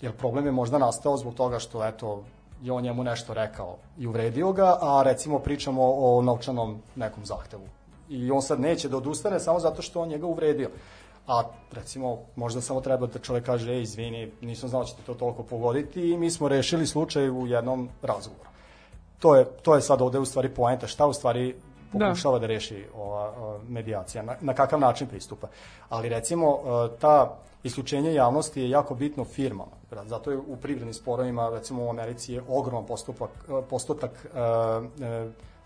Jer problem je možda nastao zbog toga što eto je on njemu nešto rekao i uvredio ga, a recimo pričamo o novčanom nekom zahtevu. I on sad neće da odustane samo zato što on njega uvredio. A recimo, možda samo treba da čovek kaže, ej, izvini, nisam znao da ćete to toliko pogoditi i mi smo rešili slučaj u jednom razgovoru. To je, to je sad ovde u stvari poenta, šta u stvari pokušava da, da reši ova, medijacija, na, na kakav način pristupa. Ali recimo, ta isključenje javnosti je jako bitno firmama. Zato je u privrednim sporovima, recimo u Americi je ogroman postupak, postotak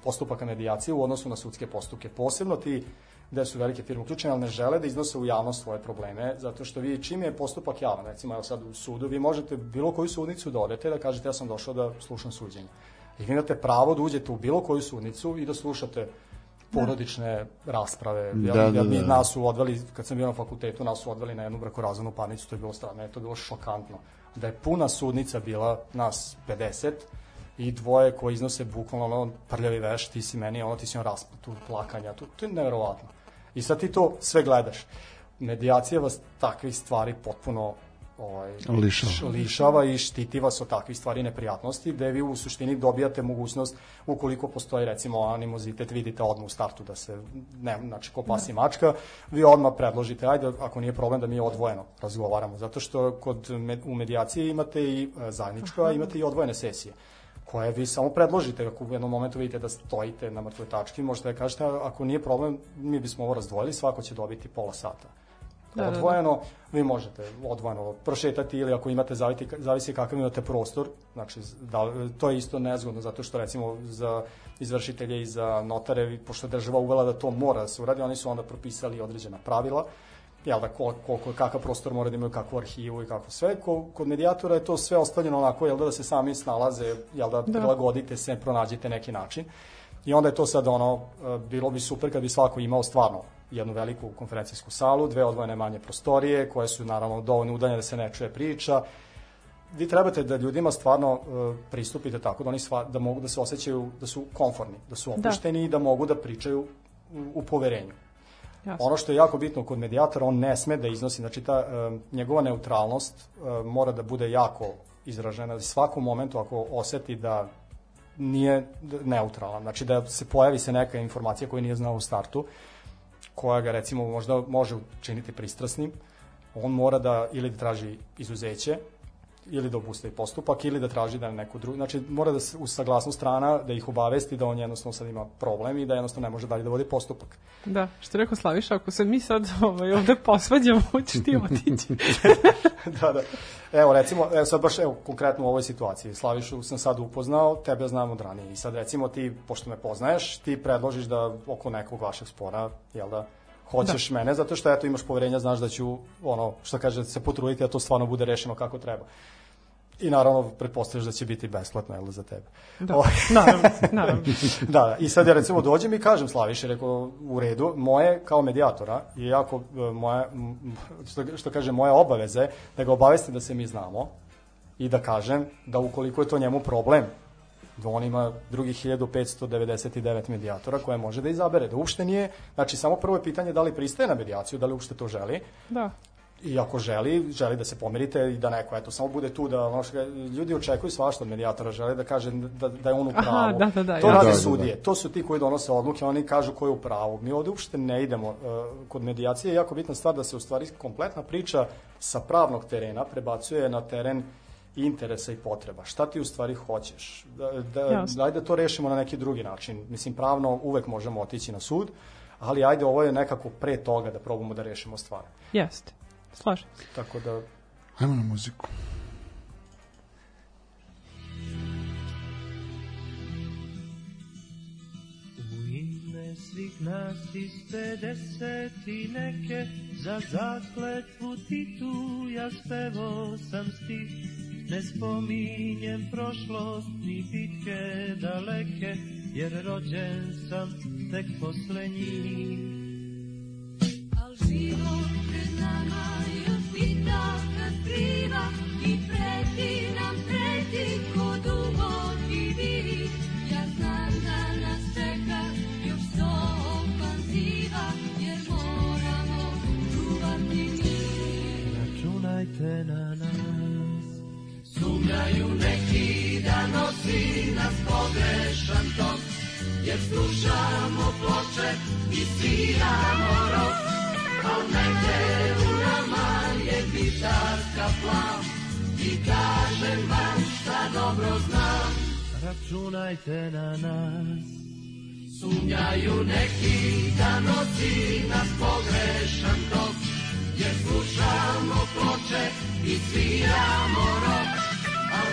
postupaka medijacije u odnosu na sudske postupke. Posebno ti gde su velike firme uključene, ali ne žele da iznose u javnost svoje probleme, zato što vi čim je postupak javan, recimo evo sad u sudu, vi možete bilo koju sudnicu da odete da kažete ja sam došao da slušam suđenje. I vi imate pravo da uđete u bilo koju sudnicu i da slušate porodične rasprave. Da, ja, da, ja, mi, da. nas su odveli, kad sam bio na fakultetu, nas su odveli na jednu brakorazvanu parnicu, to je bilo strano, to je bilo šokantno. Da je puna sudnica bila nas 50, i dvoje koji iznose bukvalno ono prljavi veš, ti si meni, ono ti si on rasputu, plakanja, to, to je neverovatno. I sad ti to sve gledaš. Medijacija vas takvih stvari potpuno ovaj, Lišava. lišava i štiti vas od takvih stvari neprijatnosti, gde vi u suštini dobijate mogućnost, ukoliko postoji recimo animozitet, vidite odmah u startu da se, ne, znači ko pas i mačka, vi odmah predložite, ajde, ako nije problem da mi odvojeno razgovaramo, zato što kod, u medijaciji imate i e, zajednička, imate i odvojene sesije koje vi samo predložite, ako u jednom momentu vidite da stojite na mrtvoj tački, možete da kažete, ako nije problem, mi bismo ovo razdvojili, svako će dobiti pola sata. Da, odvojeno, da, da. vi možete odvojeno prošetati ili ako imate, zaviti, zavisi kakav imate prostor, znači da, to je isto nezgodno zato što recimo za izvršitelje i za notare, pošto država uvela da to mora da se uradi, oni su onda propisali određena pravila, jel da, koliko, kakav prostor mora da imaju, kakvu arhivu i kako sve. Kod medijatora je to sve ostavljeno onako, jel da, da se sami snalaze, jel da, da. prilagodite se, pronađite neki način. I onda je to sad ono, e, bilo bi super kad bi svako imao stvarno jednu veliku konferencijsku salu, dve odvojene manje prostorije, koje su naravno dovoljno udaljene da se ne čuje priča. Vi trebate da ljudima stvarno uh, pristupite tako da oni sva, da mogu da se osjećaju da su konforni, da su da. opušteni da. i da mogu da pričaju u, u poverenju. Jasno. Ono što je jako bitno kod medijatora, on ne sme da iznosi, znači ta uh, njegova neutralnost uh, mora da bude jako izražena. Svaku momentu ako oseti da nije neutralan, znači da se pojavi se neka informacija koju nije znao u startu, koja ga recimo možda može učiniti pristrasnim, on mora da ili da traži izuzeće ili da obustavi postupak ili da traži da neku drugu, znači mora da se u saglasnost strana da ih obavesti da on jednostavno sad ima problem i da jednostavno ne može dalje da vodi postupak. Da, što rekao Slaviša, ako se mi sad ovaj, ovde posvađamo, hoćeš ti otići. da, da. Evo recimo, evo sad baš evo, konkretno u ovoj situaciji, Slavišu sam sad upoznao, tebe znam od ranije i sad recimo ti, pošto me poznaješ, ti predložiš da oko nekog vašeg spora, jel da, hoćeš da. mene, zato što eto imaš poverenja, znaš da ću, ono, što kaže, se potruditi da to stvarno bude rešeno kako treba. I naravno, pretpostavljaš da će biti besplatno, jel, za tebe. Da, o, naravno, naravno. da, i sad ja recimo dođem i kažem Slaviši, rekao, u redu, moje kao medijatora je jako, e, moje, što, što kaže, moje obaveze, da ga obavestim da se mi znamo i da kažem da ukoliko je to njemu problem, da on ima drugih 1599 medijatora koje može da izabere, da uopšte nije, znači samo prvo je pitanje da li pristaje na medijaciju, da li uopšte to želi. Da. I ako želi, želi da se pomirite i da neko, eto, samo bude tu da, ono što, ljudi očekuju svašta od medijatora, žele da kaže da, da je on u pravu. Aha, da, da, da, to ja. rade Da, da, sudije, da. to su ti koji donose odluke, oni kažu ko je u pravu. Mi ovde uopšte ne idemo. Uh, kod medijacije je jako bitna stvar da se u stvari kompletna priča sa pravnog terena prebacuje na teren interesa i potreba. Šta ti u stvari hoćeš? Da, da, Jasno. ajde to rešimo na neki drugi način. Mislim, pravno uvek možemo otići na sud, ali ajde ovo je nekako pre toga da probamo da rešimo stvar. Jeste, slažem se. Tako da, Ajmo na muziku. U ime svih nas iz 50 i neke Za zakletvu ti tu ja spevo sam stih Ne spominjem prošlost ni bitke daleke Jer rođen sam tek posle njih Al život pred nama još bitaka skriva i preti nam preti ko duboki vid. Ja znam da nas čeka još sto ofanziva jer moramo čuvati mir. Računajte na nas Sumnjaju neki da nosi nas pogrešan tok jer slušamo ploče i sviramo rok. Al negde u nama je gitarka plav i kažem vam šta dobro znam. Računajte na nas. Sumnjaju neki da nosi nas pogrešan tok Jer slušamo ploče i sviramo rok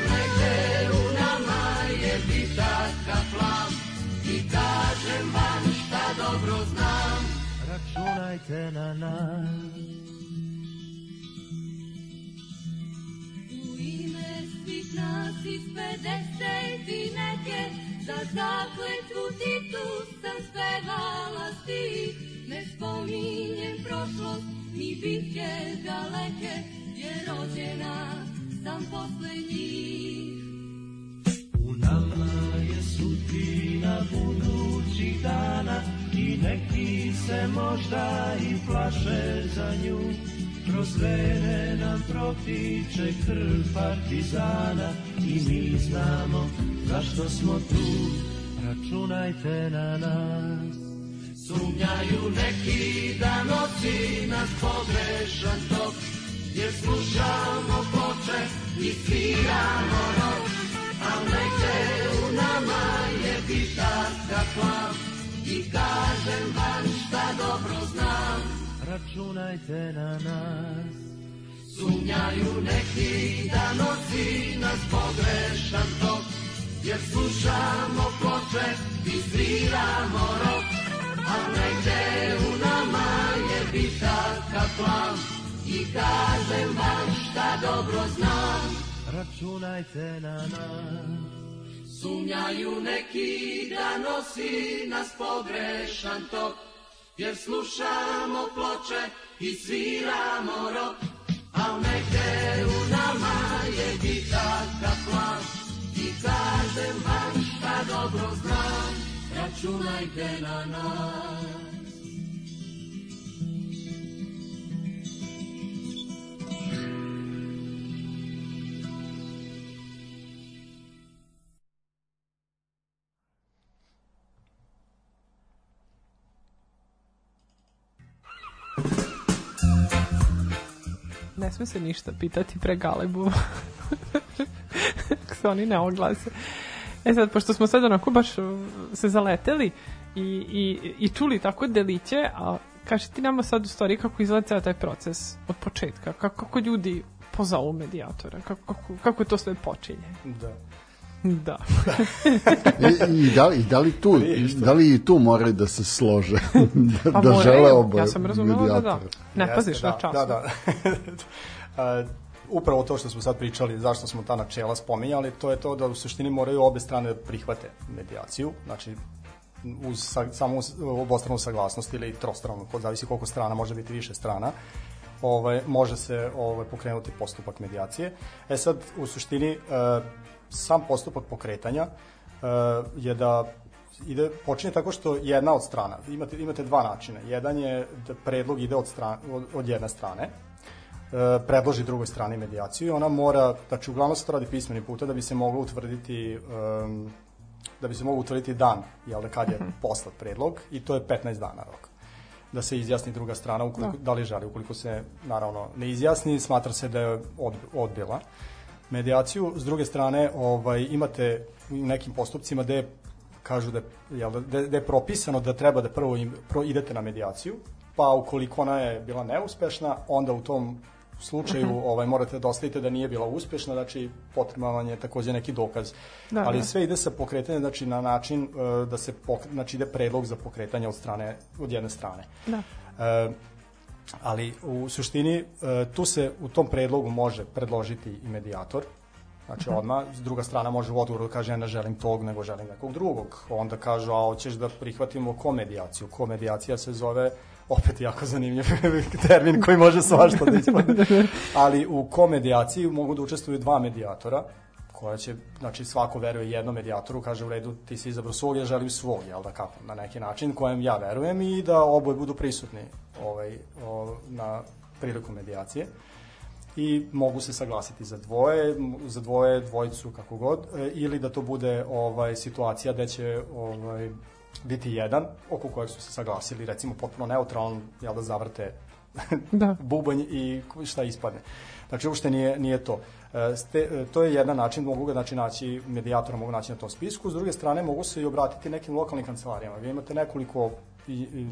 negde u nama je I kažem vam dobro znam Računajte na nas. U ime svih nas iz 50 i neke Za zakletvu ti tu sam spevala stih Ne spominjem prošlost ni bitke daleke Jer rođena sam posle njih U nama je sudbina budućih dana I neki se možda i plaše za nju. Kroz vene nam protiče krv partizana I mi znamo zašto smo tu. Računajte na nas. Sumnjaju neki da nosi nas pogrešan tok Jer slušamo ploče i sviramo rok Al negde u nama je gitarka plav I kažem vam šta dobro znam. Računajte na nas. Sumnjaju neki da nosi nas pogrešan tok. Jer slušamo ploče i sviramo rok Al negde u nama je bitarka plav I kažem vam šta dobro znam. Računajte na nas. Sumnjaju neki da nosi nas pogrešan tok Jer slušamo ploče i sviramo rok. Al negde u nama je gitarka plav I kažem vam šta dobro znam. Računajte na nas Ne sme se ništa pitati pre galebu. Se oni ne oglase. E sad, pošto smo sad onako baš uh, se zaleteli i, i, i čuli tako deliće, a kaži ti nama sad u stvari kako izgleda taj proces od početka, kako, kako ljudi pozovu medijatora, kako, kako, kako to sve počinje. Da. Da. I, i, da, li- I da li tu, da li i tu moraju da se slože? da, Pa da žele oboje ja sam razumela da da. Ne Jeste, paziš da, na čas. Da, da. A, upravo to što smo sad pričali, zašto smo ta načela spominjali, to je to da u suštini moraju obe strane da prihvate medijaciju, znači uz sa, samo obostranu saglasnost ili trostranu, kod zavisi koliko strana, može biti više strana, ovaj, može se ovaj, pokrenuti postupak medijacije. E sad, u suštini, e, sam postupak pokretanja e, je da ide, počinje tako što jedna od strana, imate, imate dva načina. Jedan je da predlog ide od, stran, od, od jedne strane, e, predloži drugoj strani medijaciju i ona mora, znači uglavnom se to radi pismeni puta da bi se moglo utvrditi um, da bi se moglo utvrditi dan, jel da kad je poslat predlog i to je 15 dana rok da se izjasni druga strana ukoliko, da. li želi, ukoliko se naravno ne izjasni, smatra se da je od, odbila medijaciju. S druge strane, ovaj, imate u nekim postupcima gde kažu da, jel, da, da, je propisano da treba da prvo im, pro, idete na medijaciju, pa ukoliko ona je bila neuspešna, onda u tom slučaju ovaj morate da dostavite da nije bila uspešna, znači potreban vam je takođe neki dokaz. Da, Ali da. sve ide sa pokretanjem znači na način e, da se pok, znači ide predlog za pokretanje od strane od jedne strane. Da. E, ali u suštini e, tu se u tom predlogu može predložiti i medijator, Znači odmah, druga strana može u odgovoru da kaže ja ne želim tog, nego želim nekog drugog. Onda kažu, a hoćeš da prihvatimo komedijaciju. Komedijacija se zove, opet jako zanimljiv termin koji može svašta da ispadne. Ali u komedijaciji mogu da učestvuju dva medijatora, koja će, znači svako veruje jednom medijatoru, kaže u redu ti si izabrao svog, ja želim svog, jel da kako, na neki način kojem ja verujem i da oboje budu prisutni ovaj, o, na priliku medijacije i mogu se saglasiti za dvoje, za dvoje, dvojicu, kako god, e, ili da to bude ovaj situacija da će ovaj biti jedan oko kojeg su se saglasili, recimo potpuno neutralan, jel da zavrte Da. bubanj i šta ispadne. Znači, uopšte nije, nije to. E, Ste, e, to je jedan način, mogu ga znači, naći, medijatora mogu naći na tom spisku, s druge strane mogu se i obratiti nekim lokalnim kancelarijama. Vi imate nekoliko, i, i,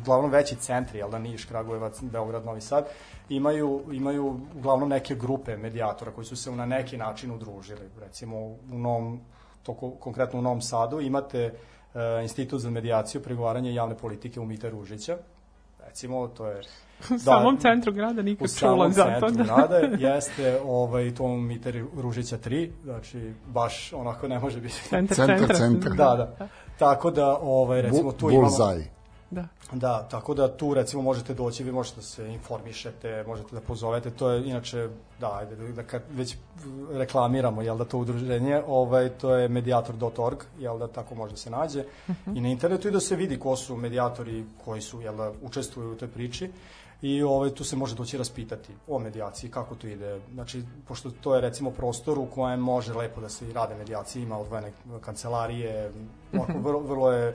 uglavnom veći centri, jel da Niš, Kragujevac, Beograd, Novi Sad, imaju, imaju uglavnom neke grupe medijatora koji su se na neki način udružili. Recimo, u Novom, to ko- konkretno u Novom Sadu imate e, Institut za medijaciju, pregovaranje javne politike u Mite Ružića, recimo, to je U samom centru grada u nikad samom čula za to. centru Da. grada jeste ovaj, to Miter Ružića 3, znači baš onako ne može biti. Centar, Centar, centra. centar. da, da. Tako da, ovaj, recimo, tu imamo... Bullseye. Da. Da, tako da tu recimo možete doći, vi možete da se informišete, možete da pozovete, to je inače, da, ajde, da, da kad već reklamiramo, jel da to udruženje, ovaj, to je mediator.org, jel da tako može da se nađe i na internetu i da se vidi ko su medijatori koji su, jel da, učestvuju u toj priči i ovaj, tu se može doći raspitati o medijaciji, kako to ide, znači, pošto to je recimo prostor u kojem može lepo da se rade medijacije, ima odvojene kancelarije, vrlo, vrlo je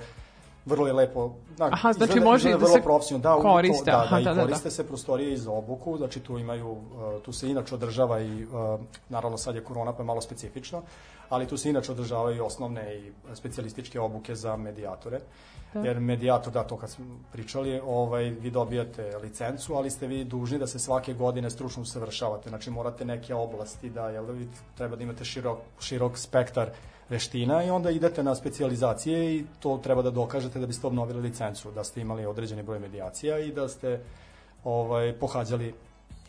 vrlo je lepo. Da, Aha, znači izgleda- može izgleda da se profesionalno. Da, koriste, To, da, aha, da, da, da, da. koriste se prostorije i za obuku, znači tu imaju, uh, tu se inače održava i, uh, naravno sad je korona pa je malo specifično, ali tu se inače održavaju osnovne i specijalističke obuke za medijatore. Da. Jer medijator, da, to kad smo pričali, ovaj, vi dobijate licencu, ali ste vi dužni da se svake godine stručno usavršavate. Znači morate neke oblasti da, jel da vi treba da imate širok, širok spektar veština i onda idete na specijalizacije i to treba da dokažete da biste obnovili licencu, da ste imali određeni broj medijacija i da ste ovaj pohađali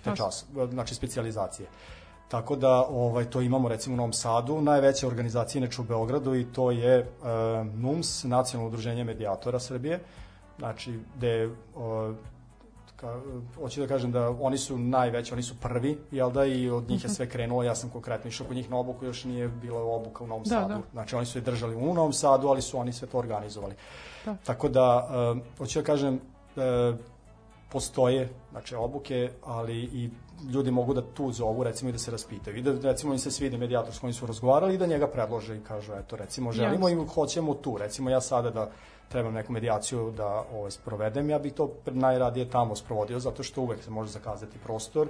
te čas, znači specijalizacije. Tako da ovaj to imamo recimo u Novom Sadu, najveća organizacija inače u Beogradu i to je uh, NUMS, Nacionalno udruženje medijatora Srbije. Znači gde uh, ka, hoću da kažem da oni su najveći, oni su prvi, jel da, i od njih je sve krenulo, ja sam konkretno išao kod njih na obuku, još nije bila obuka u Novom Da, Sadu. da. Znači oni su je držali u Novom Sadu, ali su oni sve to organizovali. Da. Tako da, uh, hoću da kažem, uh, postoje znači obuke, ali i ljudi mogu da tu zovu recimo i da se raspitaju i da recimo im se svidi medijator s kojim su razgovarali i da njega predlože i kažu eto recimo želimo i hoćemo tu recimo ja sada da trebam neku medijaciju da ovaj, sprovedem ja bih to najradije tamo sprovodio zato što uvek se može zakazati prostor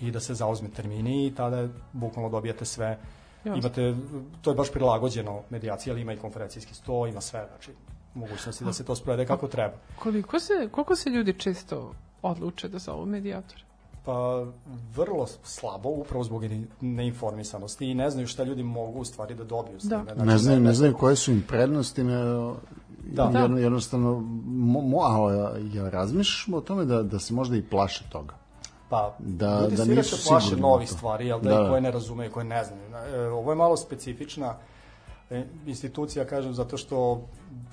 i da se zauzme termini i tada bukvalno dobijate sve Jasno. imate, to je baš prilagođeno medijacija, ali ima i konferencijski sto, ima sve, znači mogućnosti da se to sprovede kako treba. Koliko se, koliko se ljudi često odluče da zovu medijator? Pa vrlo slabo, upravo zbog ne- neinformisanosti i ne znaju šta ljudi mogu u stvari da dobiju s Da. time. Znači, Ne znaju, ne ne- znaju koje su im prednosti, ne, Da. da. Jedno, jednostavno, mo, mo, a, ja razmišljaš o tome da, da se možda i plaše toga. Pa, Da- ljudi da se inače nisu plaše to. stvari, jel da, Da, da. koje ne razumeju, koje ne znaju. E, ovo je malo specifična e, institucija, kažem, zato što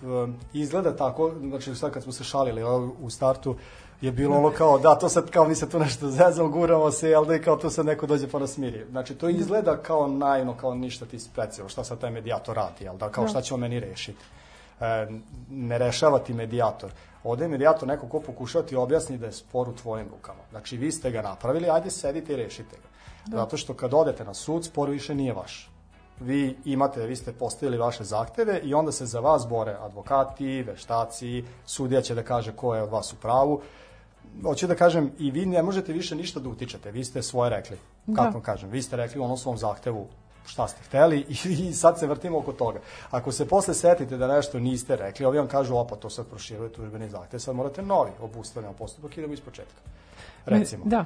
e, izgleda tako, znači sad kad smo se šalili u startu, je bilo ono kao, da, to sad kao mi se tu nešto zezamo, guramo se, jel da kao tu sad neko dođe pa nas smiri. Znači, to izgleda kao naivno, kao ništa ti specijalno, šta sad taj medijator radi, jel da, kao šta će on meni rešiti. Ne rešava ti medijator. Ovde je medijator neko ko pokušava ti objasni da je spor u tvojim rukama. Znači, vi ste ga napravili, ajde sedite i rešite ga. Zato što kad odete na sud, spor više nije vaš. Vi imate, vi ste postavili vaše zahteve i onda se za vas bore advokati, veštaci, sudija će da kaže ko je od vas u pravu. Hoću da kažem, i vi ne možete više ništa da utičete, vi ste svoje rekli. Kako Da. kažem, vi ste rekli u onom svom zahtevu šta ste hteli i, i sad se vrtimo oko toga. Ako se posle setite da nešto niste rekli, ovi vam kažu, opa, to sad proširuje tužbeni zahtev, sad morate novi, obustavljamo postupak, idemo iz početka. Recimo. Da.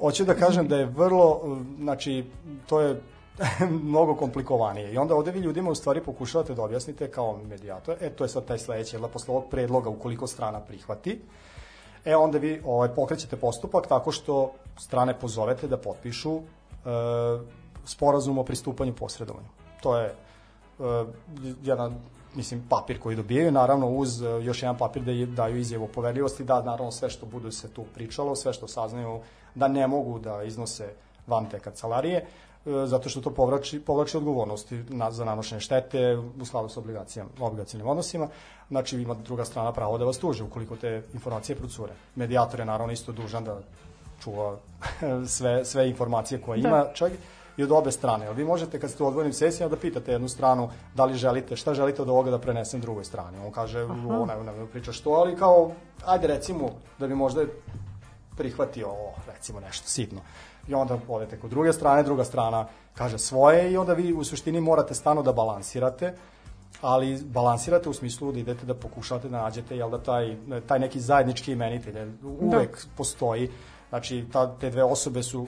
hoću da kažem da je vrlo, znači, to je mnogo komplikovanije. I onda ovde vi ljudima u stvari pokušavate da objasnite kao medijator, e to je sad taj sledeći, da posle ovog predloga ukoliko strana prihvati, e onda vi ovaj, pokrećete postupak tako što strane pozovete da potpišu e, sporazum o pristupanju posredovanju. To je e, jedan mislim, papir koji dobijaju, naravno uz e, još jedan papir da je- daju izjavu o poverljivosti, da naravno sve što bude se tu pričalo, sve što saznaju, da ne mogu da iznose van te kancelarije, e, zato što to povlači, povlači odgovornosti na, za nanošenje štete u skladu sa obligacijama, obligacijnim odnosima. Znači, ima druga strana pravo da vas tuže ukoliko te informacije procure. Medijator je naravno isto dužan da čuva sve, sve informacije koje Da. ima, čak i od obe strane. Vi možete kad ste u odvojenim sesijama da pitate jednu stranu da li želite, šta želite od ovoga da prenesem drugoj strani. On kaže, ovo ne, ne, ne priča što, ali kao, ajde recimo da bi možda prihvatio o, recimo nešto sitno. I onda odete kod druge strane, druga strana kaže svoje i onda vi u suštini morate stano da balansirate ali balansirate u smislu da idete da pokušate da nađete jel da taj, taj neki zajednički imenitelj jer uvek da. postoji znači ta, te dve osobe su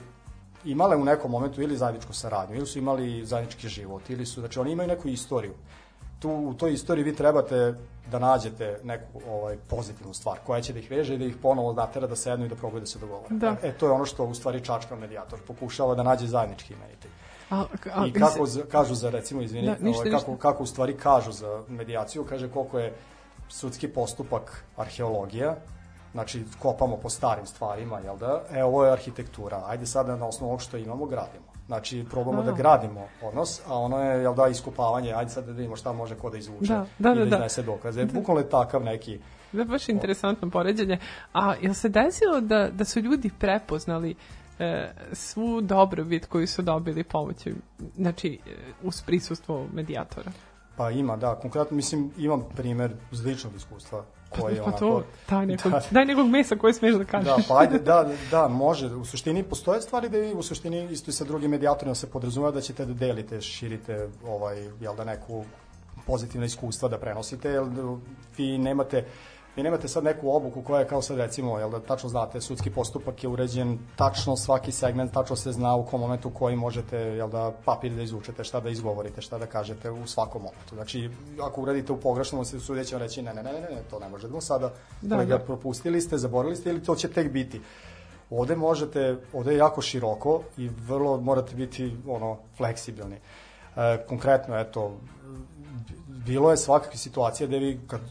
imale u nekom momentu ili zajedničku saradnju ili su imali zajednički život ili su znači oni imaju neku istoriju tu u toj istoriji vi trebate da nađete neku ovaj pozitivnu stvar koja će da ih veže i da ih ponovo natera da sednu i da probaju da se dogovore. Da. E to je ono što u stvari čačka medijator pokušava da nađe zajednički imenitelj. A, a, I kako za, kažu za recimo izvini, Da, ništa, ovaj, kako ništa. kako u stvari kažu za medijaciju, kaže koliko je sudski postupak arheologija, znači kopamo po starim stvarima, jel da? E, ovo je arhitektura. Ajde sada na osnovu ovog što imamo gradimo. Znači, probamo da A. gradimo odnos, a ono je, jel da, iskopavanje, ajde sad da vidimo šta može ko da izvuče Da, da, i da, da, da. iznese dokaze. Bukvalno je takav neki, Da, baš interesantno poređenje. A jel se desilo da, da su ljudi prepoznali e, svu dobrobit koju su dobili pomoću, znači, e, uz prisustvo medijatora? pa ima, da, konkretno, mislim, imam primer iz ličnog iskustva koji je pa onako... to, daj nekog, Da. daj nekog mesa koje smeš da kažeš. Da, pa ajde, da, da, može. U suštini postoje stvari da vi u suštini isto i sa drugim medijatorima se podrazumeva da ćete da delite, širite ovaj, jel da neku pozitivna iskustva da prenosite, jer vi nemate vi nemate sad neku obuku koja je kao sad recimo, jel da tačno znate, sudski postupak je uređen, tačno svaki segment, tačno se zna u kom momentu koji možete, jel da, papir da izvučete, šta da izgovorite, šta da kažete u svakom momentu. Znači, ako uradite u pogrešnom, se sudija će vam reći, ne, ne, ne, ne, ne, to ne možemo sada, Da, da, da. da. propustili ste, zaboravili ste ili to će tek biti. Ovde možete, ovde je jako široko i vrlo morate biti ono fleksibilni. E, konkretno, eto, bilo je svakakve situacije gde vi kad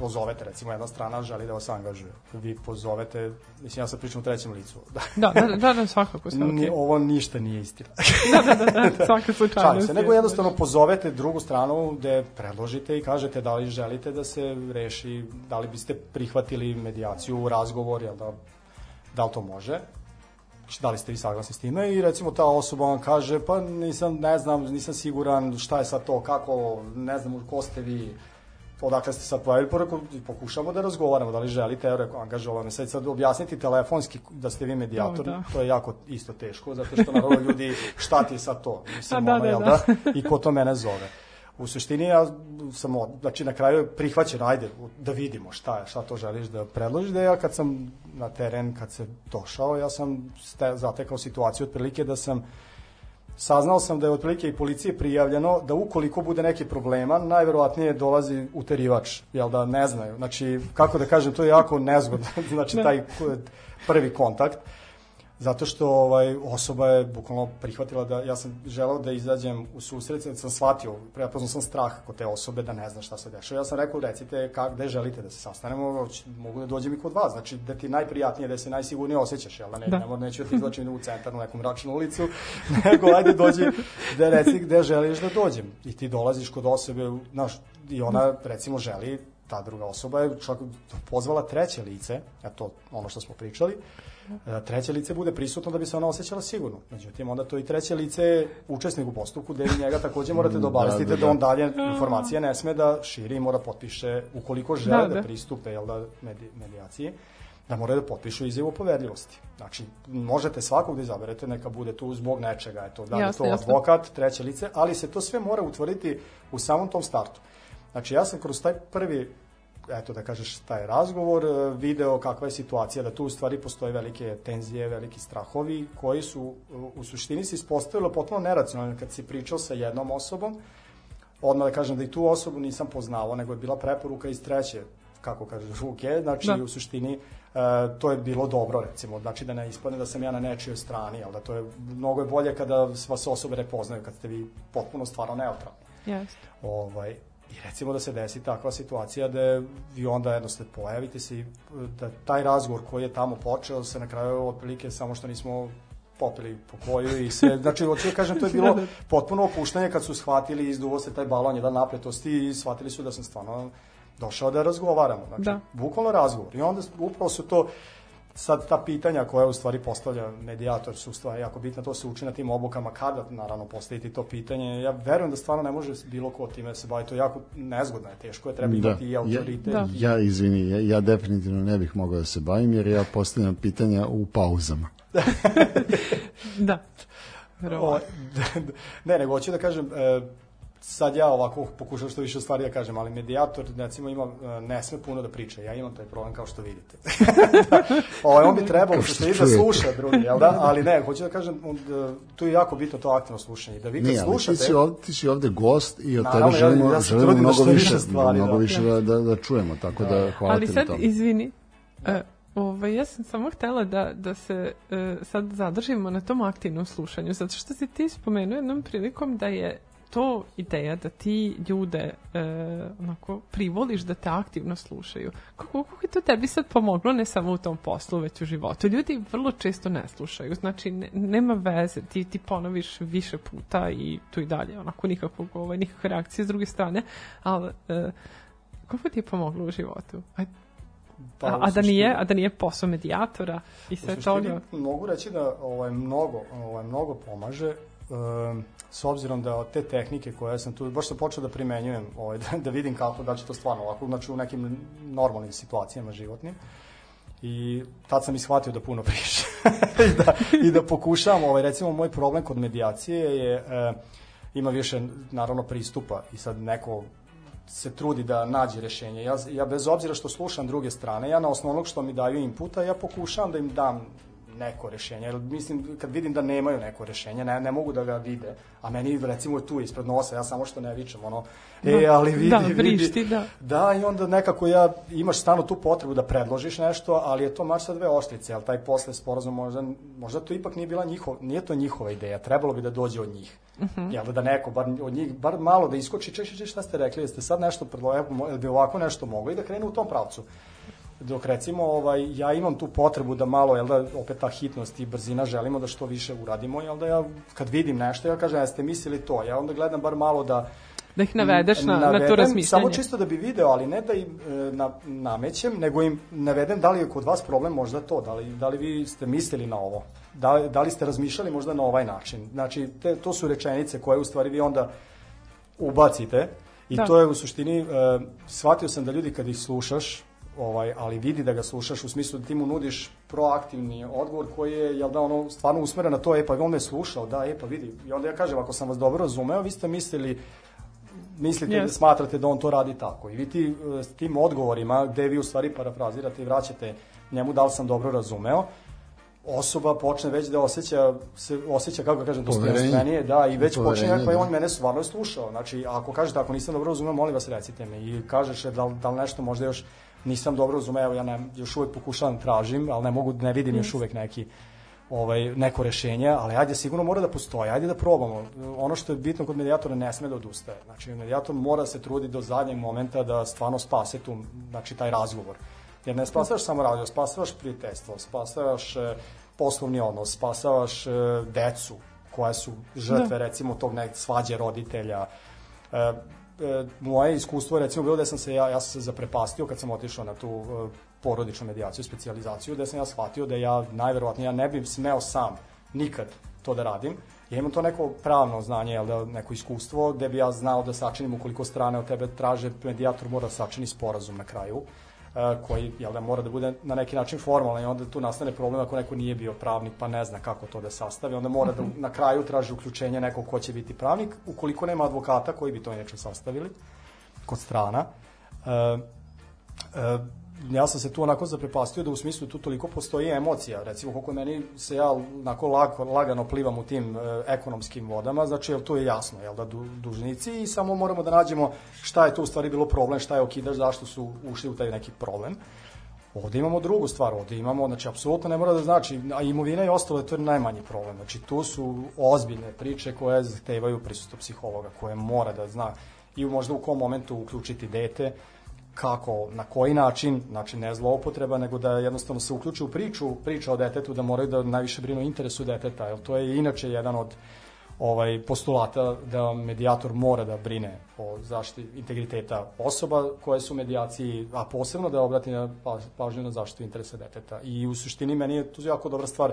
pozovete, recimo jedna strana želi da vas angažuje, vi pozovete, mislim ja sad pričam u trećem licu, da, Da, da, da, da, svakako, svakako. Ni, ovo ništa nije istina. Da, da, da, da, svaka slučajnost. Se, nego je. jednostavno pozovete drugu stranu gde predložite i kažete da li želite da se reši, da li biste prihvatili medijaciju, razgovor, jel da, da li to može, da li ste vi saglasni s time i recimo ta osoba vam kaže pa nisam, ne znam, nisam siguran šta je sad to, kako, ne znam ko ste vi, odakle ste sad pojavili, pa rekao, pokušamo da razgovaramo, da li želite, evo rekao, angažovano me sad, sad objasniti telefonski da ste vi medijator, O, da. to je jako isto teško, zato što naravno ljudi, šta ti je sad to, mislim, A, da, ono, da, jel da. da, i ko to mene zove. U suštini ja sam, od- znači na kraju je prihvaćeno, ajde da vidimo šta je, šta to želiš da predložiš, da ja kad sam na teren, kad se došao, ja sam ste, zatekao situaciju otprilike da sam saznao sam da je otprilike i policije prijavljeno da ukoliko bude neki problema, najverovatnije dolazi uterivač, jel da ne znaju. Znači, kako da kažem, to je jako nezgodno, znači Da. taj prvi kontakt zato što ovaj osoba je bukvalno prihvatila da ja sam želeo da izađem u susret, sad sam shvatio, prepoznao sam strah kod te osobe da ne zna šta se dešava. Ja sam rekao recite kak, gde želite da se sastanemo, mogu da dođem i kod vas, znači da ti najprijatnije, da se najsigurnije osjećaš, jel da ne, Da. da. ne neću da ti izlačim u centar, u neku mračnu ulicu, nego ajde dođi, gde reci gde želiš da dođem. I ti dolaziš kod osobe, znaš, i ona recimo želi ta druga osoba je čak pozvala treće lice, eto ono što smo pričali, e, treće lice bude prisutno da bi se ona osjećala sigurno. Međutim, onda to i treće lice je učesnik u postupku, gde njega takođe morate da obavestite da, da, da. on dalje informacije ne sme da širi i mora potpiše, ukoliko žele Da, da, da. pristupe jel da, medi, medijaciji, da moraju da potpišu izjavu o poverljivosti. Znači, možete svakog da izaberete, neka bude tu zbog nečega, eto, da li je Jasno, to advokat, treće lice, ali se to sve mora utvrditi u samom tom startu. Znači, ja sam kroz taj prvi eto da kažeš taj razgovor, e, video kakva je situacija, da tu u stvari postoje velike tenzije, veliki strahovi koji su u- suštini se ispostavilo potpuno neracionalno kad si pričao sa jednom osobom, odmah da kažem da i tu osobu nisam poznavao, nego je bila preporuka iz treće, kako kažeš, ruke, znači da. u suštini e, to je bilo dobro, recimo, znači da ne ispadne da sam ja na nečijoj strani, ali da to je, mnogo je bolje kada vas osobe ne poznaju, kad ste vi potpuno stvarno neutralni. Jeste. Ovaj, I recimo da se desi takva situacija da vi onda jednostavno pojavite se i da taj razgovor koji je tamo počeo se na kraju otprilike samo što nismo popili po koju i sve, znači hoću da kažem to je bilo Da, da. potpuno opuštanje kad su shvatili izduvo se taj balon jedan napletosti i shvatili su da sam stvarno došao da razgovaramo, znači Da. bukvalno razgovor i onda upravo su to sad ta pitanja koja u stvari postavlja medijator su stvari jako bitna, to se uči na tim obukama kada naravno postaviti to pitanje. Ja verujem da stvarno ne može bilo ko time da se bavi, to je jako nezgodno je, teško je, treba Da. imati i autoritet. Da. Ja, izvini, ja, ja definitivno ne bih mogao da se bavim jer ja postavljam pitanja u pauzama. Da. O, ne, nego hoću da kažem, e, sad ja ovako pokušam što više stvari da kažem, ali medijator recimo ima, e, ne sme puno da priča, ja imam taj problem kao što vidite. da, ovaj, on bi trebalo što se da sluša drugi, jel da? Ali ne, hoću da kažem, on, da, tu je jako bitno to aktivno slušanje. Da vi kad Nije, ali ti slušate, si, ovde, ti si ovde gost i od Naravno, tebe ja- želimo, ja se želimo da mnogo više stvari, mnogo da. više da, da, da čujemo, tako da hvala Ali ti sad, na tome. izvini, e, ovaj, ja sam samo htela da, da se e, sad zadržimo na tom aktivnom slušanju, zato što si ti spomenuo jednom prilikom da je to ideja da ti ljude e, onako privoliš da te aktivno slušaju. Kako, kako je to tebi sad pomoglo ne samo u tom poslu, već u životu? Ljudi vrlo često ne slušaju, znači ne, nema veze, ti, ti ponoviš više puta i tu i dalje onako nikakvog, ovaj, nikakve reakcije s druge strane, ali e, kako ti je pomoglo u životu? Ajde, pa, a, a da nije, a da nije posao medijatora i sve toga. mogu reći da ovaj mnogo ovaj mnogo pomaže s obzirom da te tehnike koje sam tu baš sam počeo da primenjujem ovaj da, da vidim kako da će to stvarno ovako znači u nekim normalnim situacijama životnim. I tad sam i shvatio da puno pričam I, da, i da pokušavam, ovaj, recimo moj problem kod medijacije je e, ima više naravno pristupa. I sad neko se trudi da nađe rešenje. Ja, ja bez obzira što slušam druge strane, ja na osnovu onog što mi daju inputa, ja pokušavam da im dam neko rešenje. Jer mislim, kad vidim da nemaju neko rešenje, ne, ne mogu da ga vide, a meni recimo tu ispred nosa, ja samo što ne vičem, ono, e, ali vidi, Da, vidi. vrišti, da. Da, i onda nekako ja, imaš stano tu potrebu da predložiš nešto, ali je to mač sa dve oštrice, ali taj posle sporazum možda, možda to ipak nije bila njihov, nije to njihova ideja, trebalo bi da dođe od njih. Uh -huh. Jel da neko, bar od njih, bar malo da iskoči, češ, češ, šta ste rekli, jeste sad nešto predložili, bi ovako nešto mogli da krenu u tom pravcu. Dok recimo ovaj, ja imam tu potrebu da malo, jel da, opet ta hitnost i brzina, želimo da što više uradimo, jel da ja kad vidim nešto, ja kažem, jeste mislili to, ja onda gledam bar malo da, Da ih navedeš na, na navedem, to razmišljanje. Samo čisto da bi video, ali ne da im e, na, namećem, nego im navedem da li je kod vas problem možda to, da li, da li vi ste mislili na ovo, da, da li ste razmišljali možda na ovaj način. Znači, te, to su rečenice koje u stvari vi onda ubacite i Da. to je u suštini, e, shvatio sam da ljudi kad ih slušaš, ovaj, ali vidi da ga slušaš u smislu da ti mu nudiš proaktivni odgovor koji je jel da ono stvarno usmeren na to, e pa on me slušao, da, e pa vidi. I onda ja kažem, ako sam vas dobro razumeo, vi ste mislili mislite Yes. da smatrate da on to radi tako. I vi ti e, s tim odgovorima, gde vi u stvari parafrazirate i vraćate njemu da li sam dobro razumeo, osoba počne već da osjeća, se osjeća, kako ga kažem, dostojanstvenije, da, i već počne, Poverenje, pa i da. on mene stvarno slušao. Znači, ako kažete, ako nisam dobro razumeo, molim vas recite mi. I kažeš e, da, li- da li nešto možda još nisam dobro razumeo, ja ne, još uvek pokušavam, tražim, ali ne mogu, ne vidim još uvek neki ovaj, neko rešenje, ali ajde, sigurno mora da postoji, ajde da probamo. Ono što je bitno kod medijatora ne sme da odustaje. Znači, medijator mora se trudi do zadnjeg momenta da stvarno spase tu, znači, taj razgovor. Jer ne spasavaš samo razgovor, spasavaš prijateljstvo, spasavaš e, poslovni odnos, spasavaš e, decu koja su žrtve, da. recimo, tog nek svađe roditelja. E, moje iskustvo je recimo bilo da sam se ja, ja sam se zaprepastio kad sam otišao na tu e, porodičnu medijaciju, specijalizaciju, da sam ja shvatio da ja najverovatnije ja ne bih smeo sam nikad to da radim. Ja imam to neko pravno znanje, jel da, neko iskustvo, gde bi ja znao da sačinim ukoliko strane od tebe traže, medijator mora da sačini sporazum na kraju e, koji jel da mora da bude na neki način formalan i onda tu nastane problem ako neko nije bio pravnik pa ne zna kako to da sastavi, onda mora da na kraju traži uključenje nekog ko će biti pravnik, ukoliko nema advokata koji bi to inače sastavili kod strana. E, E, ja sam se tu onako zaprepastio da u smislu tu toliko postoji emocija, recimo koliko meni se ja onako lako, lagano plivam u tim e, ekonomskim vodama, znači jel to je jasno, jel da du, dužnici i samo moramo da nađemo šta je tu u stvari bilo problem, šta je okidaš, zašto su ušli u taj neki problem. Ovde imamo drugu stvar, ovde imamo, znači, apsolutno ne mora da znači, a imovina i ostalo, to je najmanji problem. Znači, tu su ozbiljne priče koje zahtevaju prisustvo psihologa, koje mora da zna i možda u kom momentu uključiti dete, kako, na koji način, znači ne zloupotreba, nego da jednostavno se uključi u priču, priča o detetu, da moraju da najviše brinu interesu deteta, jer to je inače jedan od ovaj postulata da medijator mora da brine o zaštiti integriteta osoba koje su u medijaciji, a posebno da obrati na pa, pažnju na zaštitu interesa deteta. I u suštini meni je to jako dobra stvar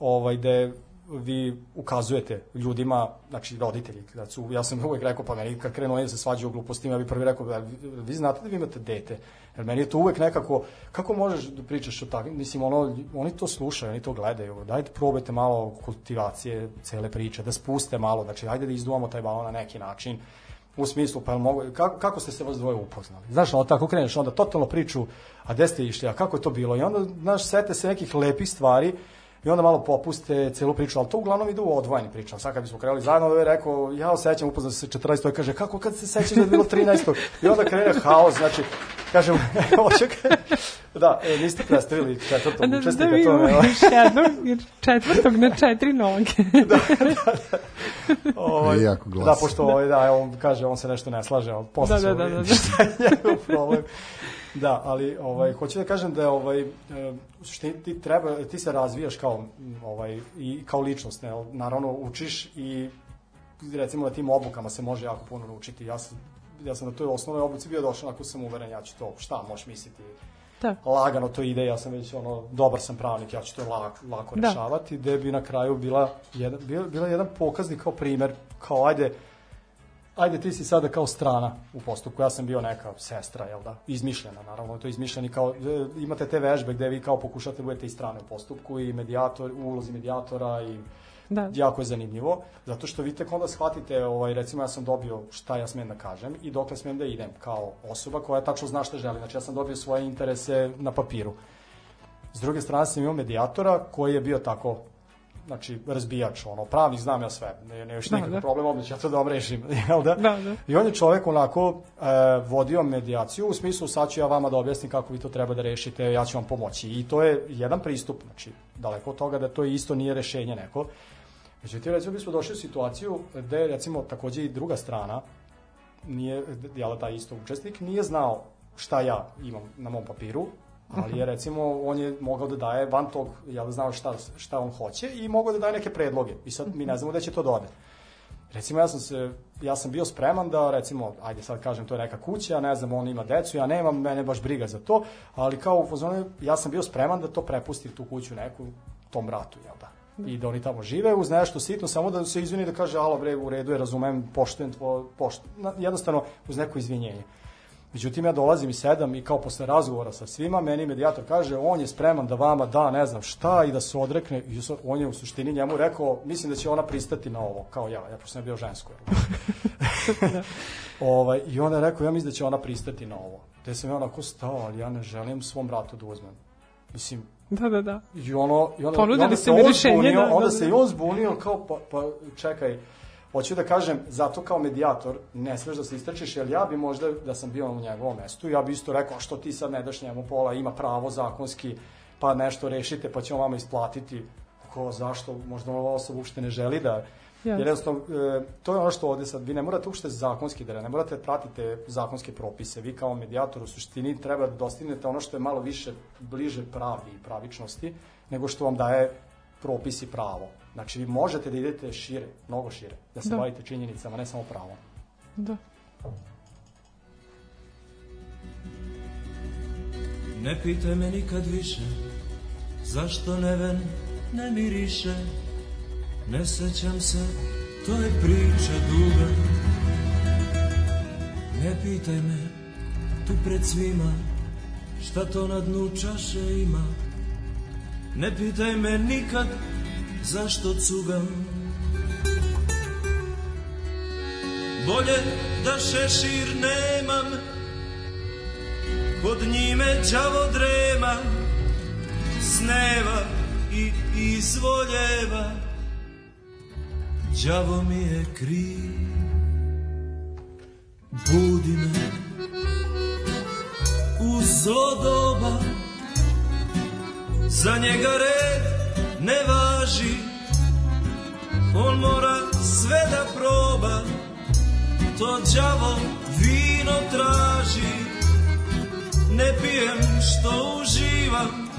ovaj, da vi ukazujete ljudima, znači roditelji, da su, ja sam uvek rekao, pa meni kad krenu oni da se svađaju o glupostima, ja bih prvi rekao, vi, vi znate da vi imate dete, jer meni je to uvek nekako, kako možeš da pričaš o takvim, mislim, ono, oni to slušaju, oni to gledaju, dajte probajte malo kultivacije cele priče, da spuste malo, znači, ajde da izduvamo taj balon na neki način, u smislu, pa mogu, kako, kako ste se vas dvoje upoznali? Znaš, ono tako kreneš, onda totalno priču, a gde ste išli, a kako je to bilo? I onda, znaš, sete se nekih lepih stvari, i onda malo popuste celu priču, ali to uglavnom ide u odvojeni priča. Sad kad bismo krenuli zajedno, da je rekao, ja osjećam upoznao se 14. kaže, kako kad se sećaš da je bilo 13. I onda krene haos, znači, kažem, hoće da, e, niste predstavili četvrtog Da, da, učesnika, da, ne, imamo još jednog, četvrtog na četiri noge. da, da, da. Ovaj, Je jako glasno. Da, pošto ovaj, da, on kaže, on se nešto ne slaže, ali posle Da, da, da, da, njegov problem. Da, ali ovaj hoću da kažem da je ovaj e, u suštini ti treba ti se razvijaš kao ovaj i kao ličnost, ne, naravno učiš i recimo na tim obukama se može jako puno naučiti. Ja sam ja sam na toj osnovnoj obuci bio došao, ako sam uveren ja ću to, šta možeš misliti, Da. lagano to ide, ja sam već ono, dobar sam pravnik, ja ću to lako, lako Da. rešavati, gde bi na kraju bila jedan, bila, bila jedan pokaznik kao primer, kao ajde, ajde ti si sada kao strana u postupku, ja sam bio neka sestra, jel da, izmišljena, naravno, to je izmišljeni kao, e, imate te vežbe gde vi kao pokušate da budete i strane u postupku i medijator, u ulozi medijatora i Da. jako je zanimljivo, zato što vi tek onda shvatite, ovaj, recimo ja sam dobio šta ja smem da kažem i dokle smem da idem kao osoba koja tačno zna šta želi, znači ja sam dobio svoje interese na papiru. S druge strane sam imao medijatora koji je bio tako znači razbijač, ono, pravnik znam ja sve, ne, ne još Da, nikakav da. problem, ću ja to da vam rešim, jel da? Da, da. I on je čovek onako e, vodio medijaciju u smislu sad ću ja vama da objasnim kako vi to treba da rešite, ja ću vam pomoći. I to je jedan pristup, znači daleko od toga da to isto nije rešenje neko. Međutim, recimo bismo došli u situaciju gde recimo takođe i druga strana nije, jel taj isto učesnik, nije znao šta ja imam na mom papiru, ali je recimo, on je mogao da daje van tog, jel znao šta, šta on hoće i mogao da daje neke predloge. I sad mi ne znamo da će to dode. Recimo ja sam se ja sam bio spreman da recimo ajde sad kažem to je neka kuća, ne znam on ima decu, ja nemam, mene baš briga za to, ali kao u fazonu ja sam bio spreman da to prepustim tu kuću neku tom bratu, jel da? I da oni tamo žive uz nešto sitno, samo da se izvini da kaže alo bre u redu je, razumem, poštujem tvo, pošt, jednostavno uz neko izvinjenje. Međutim, ja dolazim i sedam i kao posle razgovora sa svima, meni medijator kaže, on je spreman da vama da ne znam šta i da se odrekne. I on je u suštini njemu rekao, mislim da će ona pristati na ovo, kao ja, ja pošto sam bio žensko. jel? ovaj, I onda je rekao, ja mislim da će ona pristati na ovo. Te sam ja onako stao, ali ja ne želim svom bratu da uzmem. Mislim, Da, da, da. I ono, i onda, Ponudili ste se mi rešenje, da, da, onda da. se i on zbunio kao, pa, pa čekaj, hoću da kažem, zato kao medijator ne smeš da se istračiš, jer ja bi možda, da sam bio u njegovom mestu, ja bi isto rekao, što ti sad ne daš njemu pola, ima pravo zakonski, pa nešto rešite, pa ćemo vama isplatiti. Ko, zašto? Možda ova osoba uopšte ne želi da... Jasno. Jer jednostavno, e, to je ono što ovde sad, vi ne morate uopšte zakonski da ne morate da pratite zakonske propise. Vi kao medijator u suštini treba da dostignete ono što je malo više bliže pravdi i pravičnosti, nego što vam daje propis i pravo. Znači, vi možete da idete šire, mnogo šire, da se Da. bavite činjenicama, ne samo pravom. Da. Ne pitaj me nikad više Zašto neven ne miriše Ne sećam se To je priča duga Ne pitaj me Tu pred svima Šta to na dnu čaše ima Ne pitaj me nikad Zašto cugam Bolje da šešir nemam pod njime đavo drema, sneva i izvoljeva, đavo mi je kriv. Budi me u zlo doba, za njega red ne važi, on mora sve da proba, to đavo vino traži. Ne pijem što uživam,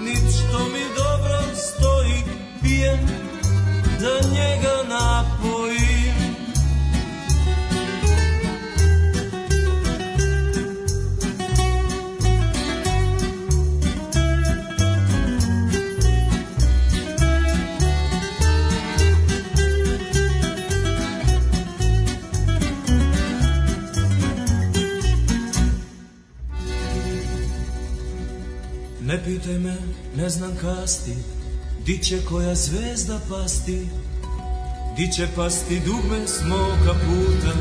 nit što mi dobro stoji, pijem da njega napojim. Ne pitaj me, ne znam kasti, di će koja zvezda pasti, di će pasti dugme s moga puta.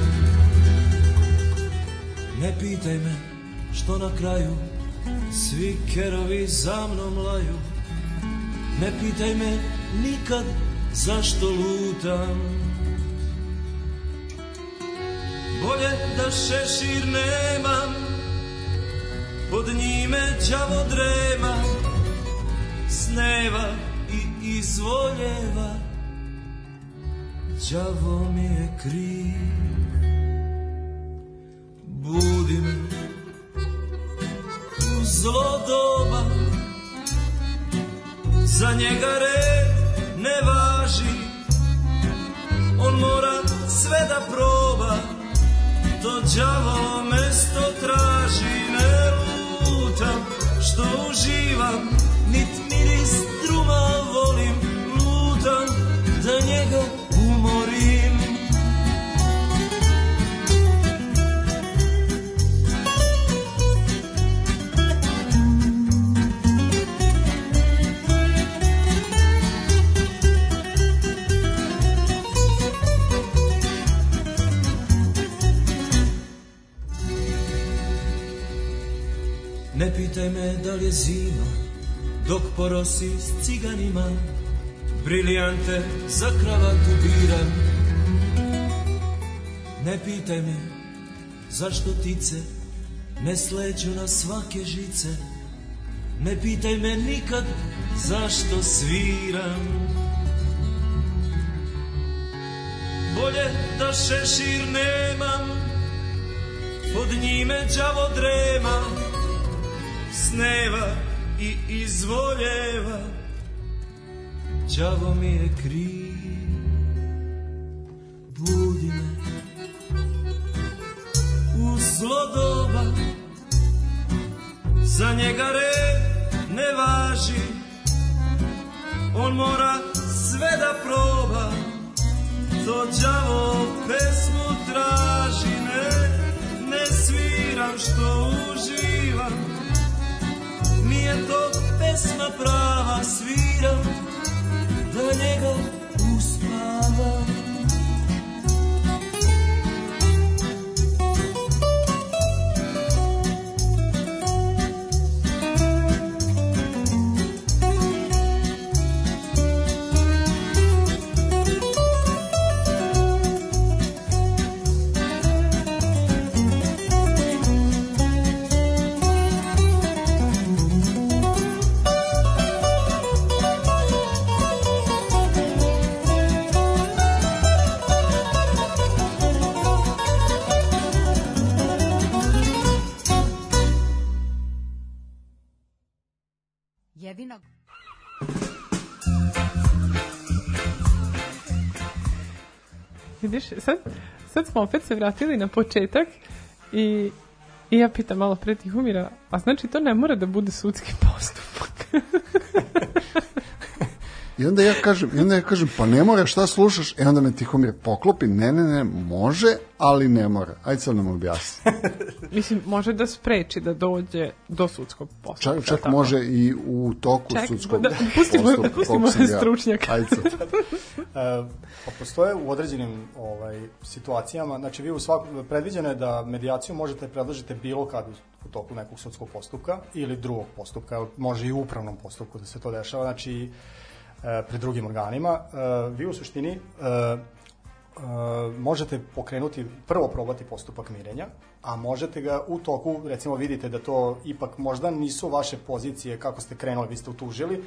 Ne pitaj me, što na kraju svi kerovi za mnom laju. Ne pitaj me nikad zašto lutam. Bolje da šešir nemam, pod njime đavo drema, sneva i izvoljeva, đavo mi je kriv. Budi me u zlo doba, za njega red ne važi, on mora sve da proba, to đavo mesto traži, ne lutam što uživam, nit miris druma zima, dok porosi s ciganima, briljante za kravatu biram. Ne pitaj me zašto tice ne sleđu na svake žice, ne pitaj me nikad zašto sviram. Bolje da šešir nemam, pod njime đavo drema, sneva i izvoljeva, đavo mi je kriv. Budi me. U zlo doba, za njega red ne važi, on mora sve da proba, to đavo pesmu traži, ne, ne sviram što uživam, nije to pesma prava, sviram da njega uspavam. Vidiš, sad, sad smo opet se vratili na početak i, i ja pitam malo pre Tihomira, a znači to ne mora da bude sudski postupak. I onda ja kažem, i onda ja kažem, pa ne mora, šta slušaš? E onda me Tihomir poklopi, ne, ne, ne, može, ali ne mora. Ajde sad nam objasni. Mislim, može da spreči da dođe do sudskog postupka. Čak, čak tako? može i u toku Ček, sudskog da, pustimo- postupka, pustimo ja- stručnjaka. Ajde sad. pa postoje u određenim ovaj, situacijama, znači vi u svaku, predviđeno je da medijaciju možete predložiti bilo kad u toku nekog sudskog postupka ili drugog postupka, može i u upravnom postupku da se to dešava, znači e, pred drugim organima. E, vi u suštini e, e, možete pokrenuti, prvo probati postupak mirenja, a možete ga u toku, recimo vidite da to ipak možda nisu vaše pozicije kako ste krenuli, vi ste utužili,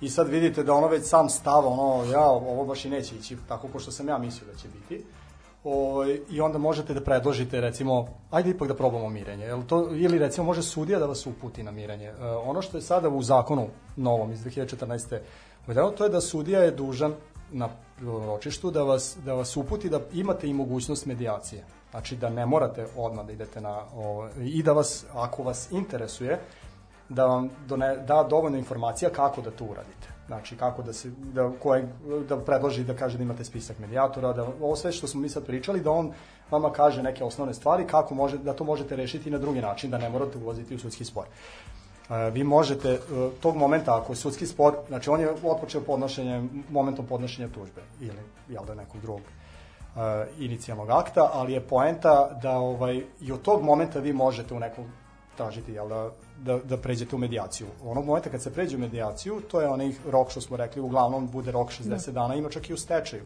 i sad vidite da ono već sam stava, ono, ja, ovo baš i neće ići tako ko što sam ja mislio da će biti. O, I onda možete da predložite, recimo, ajde ipak da probamo mirenje. Jel to, ili recimo može sudija da vas uputi na mirenje. E, ono što je sada u zakonu novom iz 2014. uvedeno, to je da sudija je dužan na ročištu da vas, da vas uputi da imate i mogućnost medijacije. Znači da ne morate odmah da idete na... O, I da vas, ako vas interesuje, da vam done, da dovoljno informacija kako da to uradite. Znači, kako da se, da, koje, da predloži da kaže da imate spisak medijatora, da ovo sve što smo mi sad pričali, da on vama kaže neke osnovne stvari, kako može, da to možete rešiti na drugi način, da ne morate ulaziti u sudski spor. E, vi možete e, tog momenta, ako je sudski spor, znači on je otpočeo podnošenjem, momentom podnošenja tužbe ili, jel da, nekog drugog uh, inicijalnog akta, ali je poenta da ovaj, i od tog momenta vi možete u nekom tražiti jel da, da, da pređete u medijaciju. Onog momenta kad se pređe u medijaciju, to je onaj rok što smo rekli, uglavnom bude rok 60 da. dana, ima čak i u stečaju.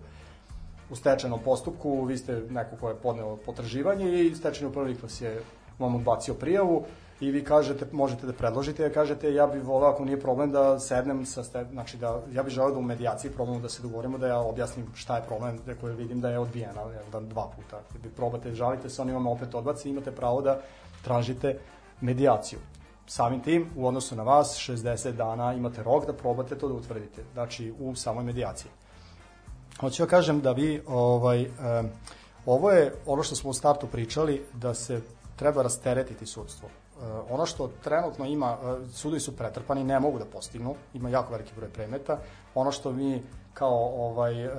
U stečajnom postupku vi ste neko ko je podneo potraživanje i stečajni upravnik vas je vam odbacio prijavu i vi kažete, možete da predložite, da kažete ja bih volao ako nije problem da sednem sa ste, znači da ja bih želeo da u medijaciji probamo da se dogovorimo da ja objasnim šta je problem, da koji vidim da je odbijena, da dva puta. Bi probate, žalite se, oni vam opet odbaci, imate pravo da tražite medijaciju. Samim tim, u odnosu na vas, 60 dana imate rok da probate to da utvrdite, znači u samoj medijaciji. Hoću ja da kažem da vi, ovaj, ovo je ono što smo u startu pričali, da se treba rasteretiti sudstvo. Eh, ono što trenutno ima, eh, sudovi su pretrpani, ne mogu da postignu, ima jako veliki broj predmeta. Ono što mi kao ovaj, eh,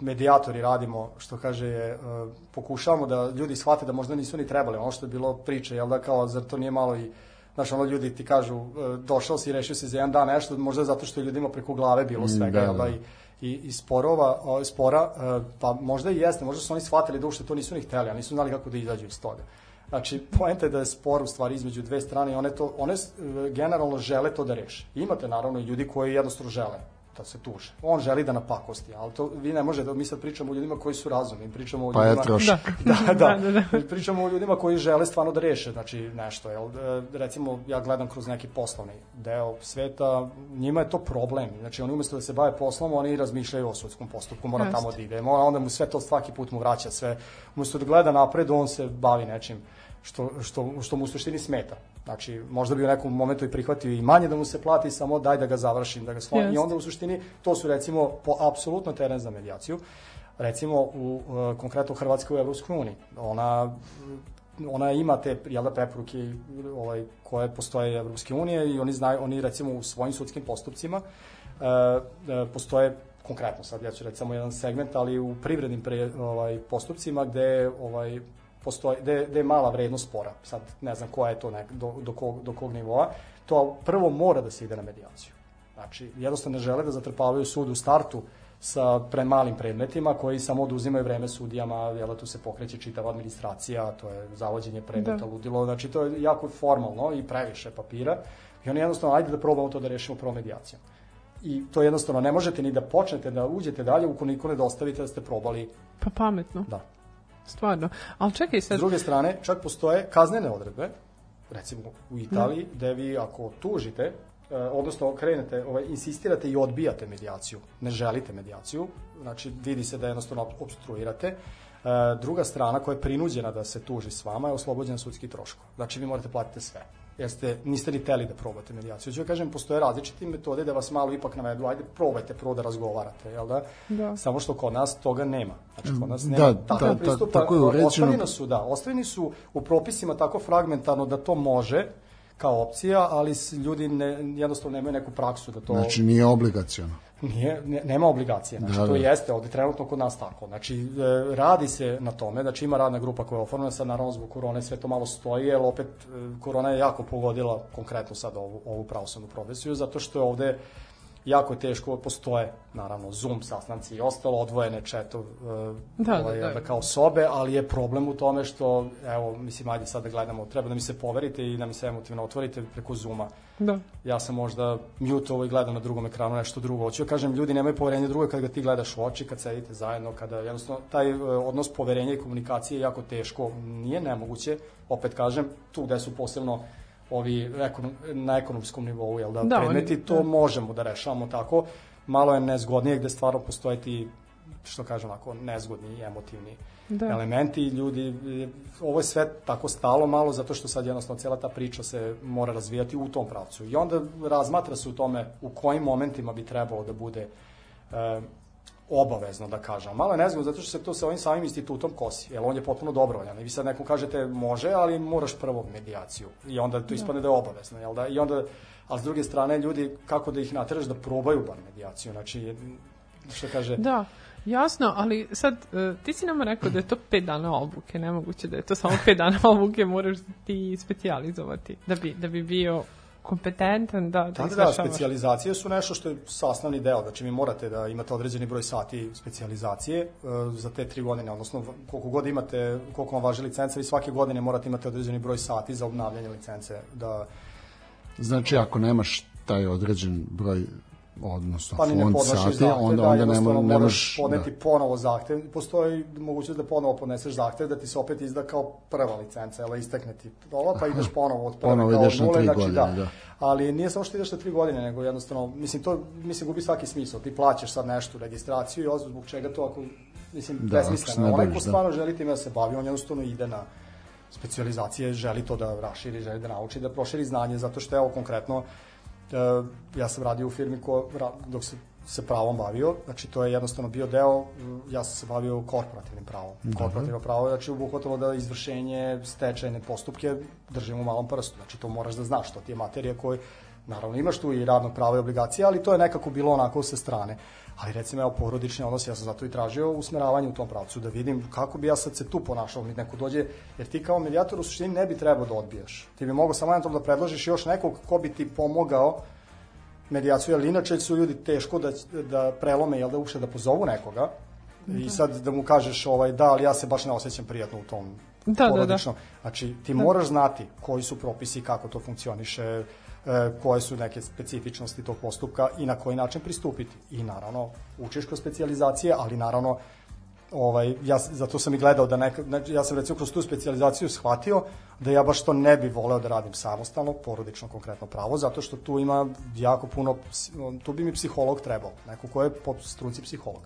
medijatori radimo, što kaže, je, pokušavamo da ljudi shvate da možda nisu ni trebali, ono što je bilo priče, jel da kao, zar to nije malo i Znaš, ono ljudi ti kažu, došao si i rešio si za jedan dan nešto, možda zato što je ljudima preko glave bilo mm, svega, da, jel da, i, i, i sporova, spora, pa možda i jeste, možda su oni shvatili da ušte to nisu ni hteli, a nisu znali kako da izađu iz toga. Znači, poenta je da je spor u stvari između dve strane i one, to, one generalno žele to da reše. Imate naravno i ljudi koji jednostavno žele da se tuže. On želi da napakosti, ali to vi ne možete, mi sad pričamo o ljudima koji su razumni, pričamo o pa ljudima... Pa je troši. Da, da, da, da, da. pričamo o ljudima koji žele stvarno da reše, znači nešto, jel, e, recimo ja gledam kroz neki poslovni deo sveta, njima je to problem, znači oni umesto da se bave poslom, oni razmišljaju o sudskom postupku, mora tamo da ide, mora, onda mu sve to svaki put mu vraća sve, umesto da gleda napred, on se bavi nečim što, što, što mu u suštini smeta. Znači, možda bi u nekom momentu i prihvatio i manje da mu se plati, samo daj da ga završim, da ga slonim. I onda u suštini to su recimo po apsolutno teren za medijaciju. Recimo, u, uh, konkretno Hrvatska u Evropskoj uniji. Ona ona ima te jel da, preporuke ovaj, koje postoje Evropske unije i oni znaju, oni recimo u svojim sudskim postupcima uh, uh, postoje konkretno sad ja ću reći samo jedan segment, ali u privrednim pre, ovaj, postupcima gde ovaj, postoji, gde, gde je mala vrednost spora, sad ne znam koja je to, nek, do, do, kog, do kog nivoa, to prvo mora da se ide na medijaciju. Znači, jednostavno ne žele da zatrpavaju sud u startu sa premalim predmetima koji samo oduzimaju vreme sudijama, jel da tu se pokreće čitava administracija, to je zavođenje predmeta, da. ludilo, znači to je jako formalno i previše papira i oni jednostavno, ajde da probamo to da rešimo prvo medijacijom. I to jednostavno ne možete ni da počnete da uđete dalje ukoliko ne dostavite da ste probali. Pa pametno. Da. Stvarno. Ali čekaj sad... S druge strane, čak postoje kaznene odredbe, recimo u Italiji, da. gde vi ako tužite, eh, odnosno krenete, ovaj, insistirate i odbijate medijaciju, ne želite medijaciju, znači vidi se da jednostavno obstruirate, eh, druga strana koja je prinuđena da se tuži s vama je oslobođena sudski troško. Znači vi morate platiti sve jer ste, niste ni teli da probate medijaciju. Ću ja kažem, postoje različite metode da vas malo ipak navedu, ajde probajte prvo da razgovarate, jel da? da. Samo što kod nas toga nema. Znači, kod nas nema da, takav da, pristup. tako je uređeno. Ostavljeni su, da, ostavljeni su u propisima tako fragmentarno da to može, kao opcija, ali ljudi ne, jednostavno nemaju neku praksu da to... Znači nije obligacijono. Nije, ne, nema obligacije, znači da, to da. jeste ovde trenutno kod nas tako. Znači, e, radi se na tome, znači ima radna grupa koja je oformena, sad naravno zbog korone sve to malo stoji, jer opet e, korona je jako pogodila konkretno sad ovu, ovu pravoslavnu profesiju, zato što je ovde jako teško, postoje naravno Zoom sastanci i ostalo, odvojene chatov, Da, ovaj, da, da. kao sobe, ali je problem u tome što, evo, mislim, ajde sad da gledamo, treba da mi se poverite i da mi se emotivno otvorite preko Zooma. Da. Ja sam možda mute ovo i gledam na drugom ekranu nešto drugo. Hoću da kažem, ljudi nemaju poverenja drugo kad ga ti gledaš u oči, kad sedite zajedno, kada jednostavno taj e, odnos poverenja i komunikacije je jako teško, nije nemoguće, opet kažem, tu gde su posebno ovi ekonom, na ekonomskom nivou, jel da, Da, predmeti, oni- to da. možemo da rešavamo tako, malo je nezgodnije gde stvarno postoje ti što kažem onako nezgodni i emotivni Da. elementi ljudi ovo je sve tako stalo malo zato što sad jednostavno cela ta priča se mora razvijati u tom pravcu i onda razmatra se u tome u kojim momentima bi trebalo da bude e, obavezno da kažem. Malo je nezgodno zato što se to sa ovim samim institutom kosi, jer on je potpuno dobrovoljan. I vi sad nekom kažete može, ali moraš prvo medijaciju. I onda to ispadne da je obavezno, jel da? I onda, a s druge strane, ljudi, kako da ih nateraš da probaju bar medijaciju? Znači, što kaže... Da, jasno, ali sad e, ti si nama rekao da je to pet dana obuke, nemoguće da je to samo pet dana obuke, moraš ti specijalizovati da bi, da bi bio kompetentan da, da Da, da, da, specijalizacije su nešto što je sastavni deo, znači vi morate da imate određeni broj sati specijalizacije e, za te tri godine, odnosno koliko god imate, koliko vam važi licenca, vi svake godine morate imati određeni broj sati za obnavljanje licence, da Znači, ako nemaš taj određen broj, odnosno pa fond sati, onda, da, onda ne, mo- ne možeš... podneti Da. ponovo zahtev. Postoji mogućnost da ponovo podneseš zahtev, da ti se opet izda kao prva licenca, jel istekne ti ova, pa ideš ponovo od prve Ponovo kao ideš na nule, znači, godine, da. da. Ali nije samo što ideš na tri godine, nego jednostavno, mislim, to mislim, gubi svaki smisao. Ti plaćaš sad nešto, registraciju i ozbiljno zbog čega to ako, mislim, Da, besmisleno. Onaj ko da. stvarno želi time da se bavi, on jednostavno ide na specijalizacije, želi to da raširi, želi da nauči, da proširi znanje, zato što evo konkretno, e, ja sam radio u firmi ko, dok se se pravom bavio, znači to je jednostavno bio deo, ja sam se bavio korporativnim pravom. Korporativno pravo, znači obuhvatalo da izvršenje stečajne postupke držimo u malom prstu, znači to moraš da znaš, to ti je materija koji, naravno imaš tu i radno pravo i obligacije, ali to je nekako bilo onako sa strane. Ali recimo, evo, porodični odnos, ja sam zato i tražio usmeravanje u tom pravcu, da vidim kako bi ja sad se tu ponašao, mi neko dođe, jer ti kao medijator u suštini ne bi trebao da odbijaš. Ti bi mogao samo jednom da predložiš još nekog ko bi ti pomogao medijaciju, jer inače su ljudi teško da, da prelome, jel da uopšte da pozovu nekoga i sad da mu kažeš ovaj, da, ali ja se baš ne osjećam prijatno u tom Da, da, da. porodičnom. Znači, ti moraš znati koji su propisi, kako to funkcioniše, koje su neke specifičnosti tog postupka i na koji način pristupiti. I naravno, učiš kroz specijalizacije, ali naravno, ovaj, ja, zato sam i gledao da neka, znači, ja sam recimo kroz tu specijalizaciju shvatio da ja baš to ne bi voleo da radim samostalno, porodično konkretno pravo, zato što tu ima jako puno, tu bi mi psiholog trebao, neko ko je po struci psiholog.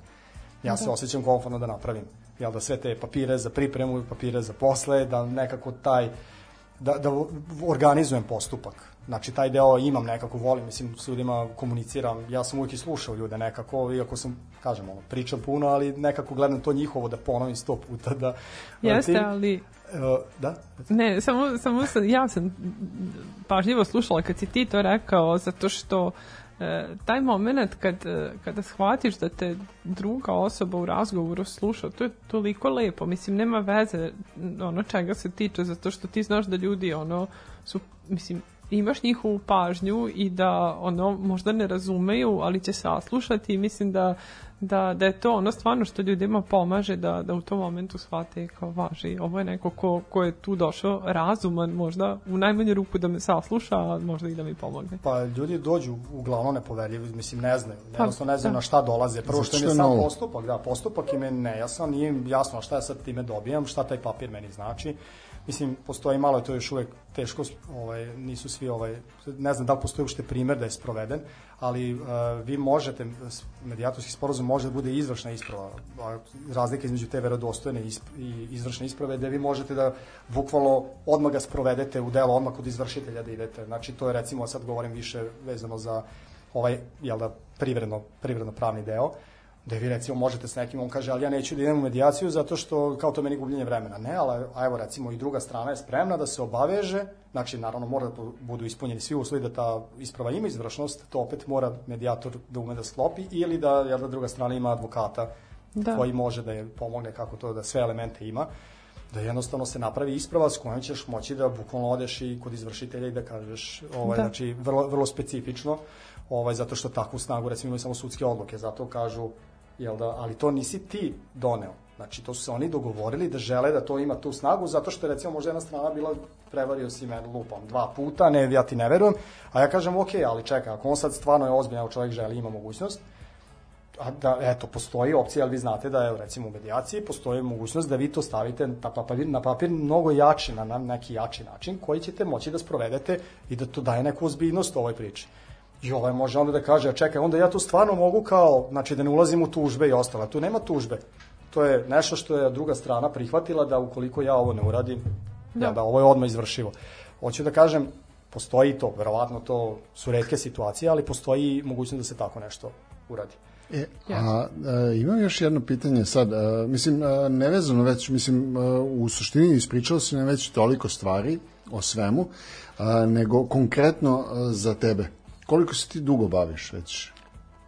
Ja se osjećam komfortno da napravim jel da sve te papire za pripremu, papire za posle, da nekako taj da, da organizujem postupak. Znači, taj deo imam nekako, volim, mislim, s ljudima komuniciram, ja sam uvijek i slušao ljude nekako, iako sam, kažem, ono, pričam puno, ali nekako gledam to njihovo da ponovim sto puta, da... Jeste, ti- ali E, da? Ne, samo, samo sam, ja sam pažljivo slušala kad si ti to rekao, zato što e, taj moment kad, e, kada shvatiš da te druga osoba u razgovoru sluša, to je toliko lepo, mislim, nema veze ono čega se tiče, zato što ti znaš da ljudi ono su, mislim, imaš njihovu pažnju i da ono možda ne razumeju, ali će saslušati i mislim da, da, da je to ono stvarno što ljudima pomaže da, da u tom momentu shvate kao važi. Ovo je neko ko, ko je tu došao razuman možda u najmanju ruku da me sasluša, a možda i da mi pomogne. Pa ljudi dođu uglavnom nepoverljivi, mislim ne znaju, jednostavno ne znaju da. na šta dolaze. Prvo što im je sam postupak, da, postupak im je nejasan, nije im jasno šta ja sad time dobijam, šta taj papir meni znači. Mislim, postoji malo, je to još uvek teško, ovaj, nisu svi, ovaj, ne znam da li postoji uopšte primer da je sproveden, ali uh, vi možete, medijatorski sporozum može da bude izvršna isprava. Razlika između te verodostojne i izvršne isprave je da vi možete da bukvalno odmah ga sprovedete u delo, odmah kod izvršitelja da idete. Znači, to je recimo, sad govorim više vezano za ovaj, jel da, privredno, privredno pravni deo, da vi recimo možete s nekim, on kaže, ali ja neću da idem u medijaciju zato što kao to meni gubljenje vremena. Ne, ali a evo recimo i druga strana je spremna da se obaveže, znači naravno mora da budu ispunjeni svi uslovi da ta isprava ima izvršnost, to opet mora medijator da ume da sklopi ili da, jel da druga strana ima advokata Da. koji može da je pomogne kako to da sve elemente ima. da jednostavno se napravi isprava s kojom ćeš moći da bukvalno odeš i kod izvršitelja i da kažeš, ovaj, Da. znači vrlo, vrlo specifično, ovaj, zato što takvu snagu, recimo imaju samo sudske odluke, zato kažu, jel da, ali to nisi ti doneo. Znači, to su se oni dogovorili da žele da to ima tu snagu, zato što je recimo možda jedna strana bila prevario si me lupom dva puta, ne, ja ti ne verujem, a ja kažem, ok, ali čekaj, ako on sad stvarno je ozbiljan, evo čovjek želi, ima mogućnost, a da, eto, postoji opcija, ali vi znate da je, recimo, u medijaciji postoji mogućnost da vi to stavite na papir, na papir mnogo jači, na neki jači način, koji ćete moći da sprovedete i da to daje neku ozbiljnost ovoj priči. I ovaj može onda da kaže, a čekaj, onda ja to stvarno mogu kao, znači da ne ulazim u tužbe i ostalo. Tu nema tužbe. To je nešto što je druga strana prihvatila da ukoliko ja ovo ne uradim, da, ja, da ovo je odmah izvršivo. Hoću da kažem, postoji to, verovatno to su redke situacije, ali postoji mogućnost da se tako nešto uradi. E, a, a imam još jedno pitanje sad, a, mislim, a, nevezano već, mislim, a, u suštini ispričao si nam već toliko stvari o svemu, a, nego konkretno a, za tebe. Koliko se ti dugo baviš već?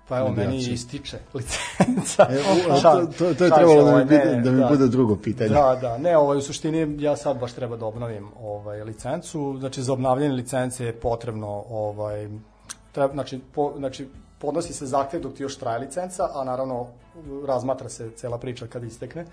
Pa evo, meni ističe licenca. E, u, to, to, to je trebalo da mi, ovaj, bude, ne, da mi bude drugo pitanje. Da, da, ne, ovaj, u suštini ja sad baš treba da obnovim ovaj, licencu, znači za obnavljanje licence je potrebno, ovaj, treba, znači, po, znači, podnosi se zahtev dok ti još traje licenca, a naravno razmatra se cela priča kad istekne,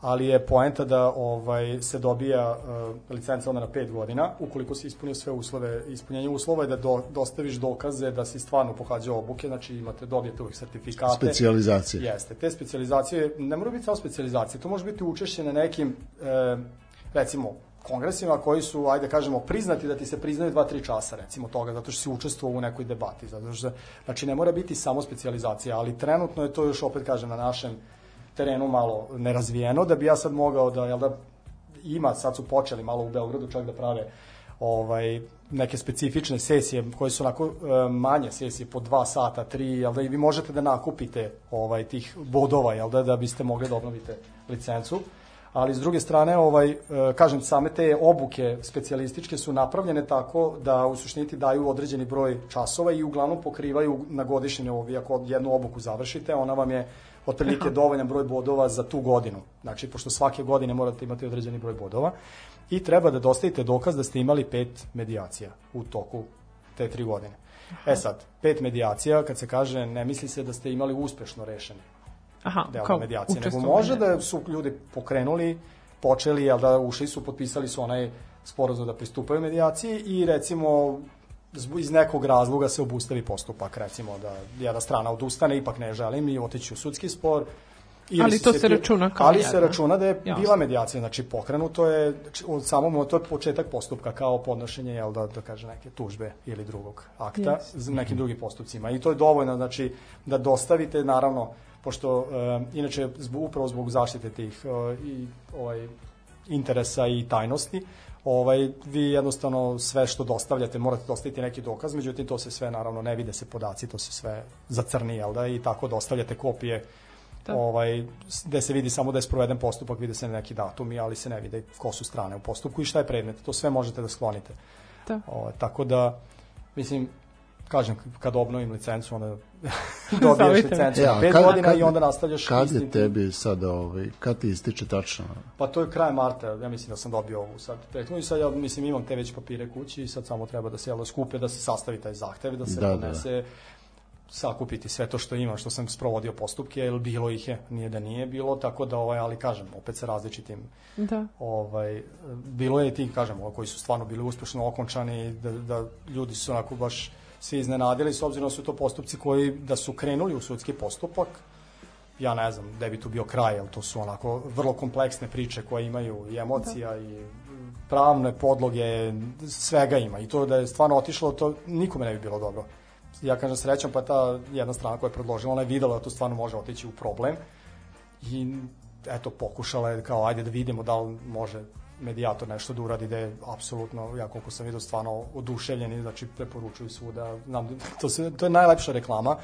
ali je poenta da ovaj se dobija uh, licenca onda na 5 godina, ukoliko si ispunio sve uslove, ispunjenje uslova je da do, dostaviš dokaze da si stvarno pohađao obuke, znači imate dobijete uvijek sertifikate. Specijalizacije. Jeste, te specijalizacije, ne mora biti samo specijalizacije, to može biti učešće na nekim, e, recimo, kongresima koji su, ajde kažemo, priznati da ti se priznaju dva, tri časa, recimo toga, zato što si učestvovao u nekoj debati. Zato što, znači, ne mora biti samo specijalizacija, ali trenutno je to još, opet kažem, na našem terenu malo nerazvijeno, da bi ja sad mogao da, jel da, ima, sad su počeli malo u Beogradu čak da prave ovaj neke specifične sesije koje su onako e, manje sesije po dva sata, tri, jel da i vi možete da nakupite ovaj tih bodova, jel da, da biste mogli da obnovite licencu. Ali s druge strane, ovaj, e, kažem, same te obuke specijalističke su napravljene tako da u suštini ti daju određeni broj časova i uglavnom pokrivaju na godišnje. Vi ako jednu obuku završite, ona vam je otprilike dovoljan broj bodova za tu godinu. Znači, pošto svake godine morate imati određeni broj bodova i treba da dostavite dokaz da ste imali pet medijacija u toku te tri godine. E sad, pet medijacija, kad se kaže, ne misli se da ste imali uspešno rešene Aha, deo kao medijacije, nego može da su ljudi pokrenuli, počeli, jel da ušli su, potpisali su onaj sporazum da pristupaju medijaciji i recimo iz nekog razloga se obustavi postupak, recimo da jedna strana odustane, ipak ne želim i otići u sudski spor. Ili Ali to se ti- računa kao Ali se jedna. računa da je Jasno. bila medijacija, znači pokrenuto je znači, od samog to je početak postupka kao podnošenje jel da da kaže neke tužbe ili drugog akta Yes. nekim drugim postupcima i to je dovoljno znači da dostavite naravno pošto e, inače zbog, upravo zbog zaštite tih e, i ovaj interesa i tajnosti ovaj vi jednostavno sve što dostavljate morate dostaviti neki dokaz međutim to se sve naravno ne vide se podaci to se sve zacrni jel da i tako dostavljate kopije Da. ovaj gde se vidi samo da je sproveden postupak vide se neki datumi ali se ne vide ko su strane u postupku i šta je predmet to sve možete da sklonite Da. ovaj tako da mislim kažem kad obnovim licencu onda dobiješ licencu E, na a 5 kad- godina kad- i onda nastavljaš Kad istim je tim- tebi sad, ovaj, kad ti ističe tačno? Pa to je kraj marta, ja mislim da sam dobio ovu sad prethodnu i sad ja mislim imam te već papire kući i sad samo treba da se jelo skupe, da se sastavi taj zahtev, da se Da, da, da, da. podnese, sakupiti sve to što imam, što sam sprovodio postupke, jer bilo ih je, nije da nije bilo, tako da, ovaj, ali kažem, opet sa različitim Da. ovaj, bilo je i ti, kažem, ovaj, koji su stvarno bili uspešno okončani, da, da ljudi su onako baš svi iznenadili, s obzirom da su to postupci koji, da su krenuli u sudski postupak, ja ne znam gde bi tu bio kraj, jer to su onako vrlo kompleksne priče koje imaju i emocija i pravne podloge, svega ima. I to da je stvarno otišlo, to nikome ne bi bilo dobro. Ja kažem srećom, pa ta jedna strana koja je predložila, ona je videla da to stvarno može otići u problem i eto, pokušala je kao, ajde da vidimo da li može medijator nešto da uradi da je apsolutno, ja koliko sam vidio, stvarno oduševljeni, znači preporučuju svuda, znam, to, se, to je najlepša reklama,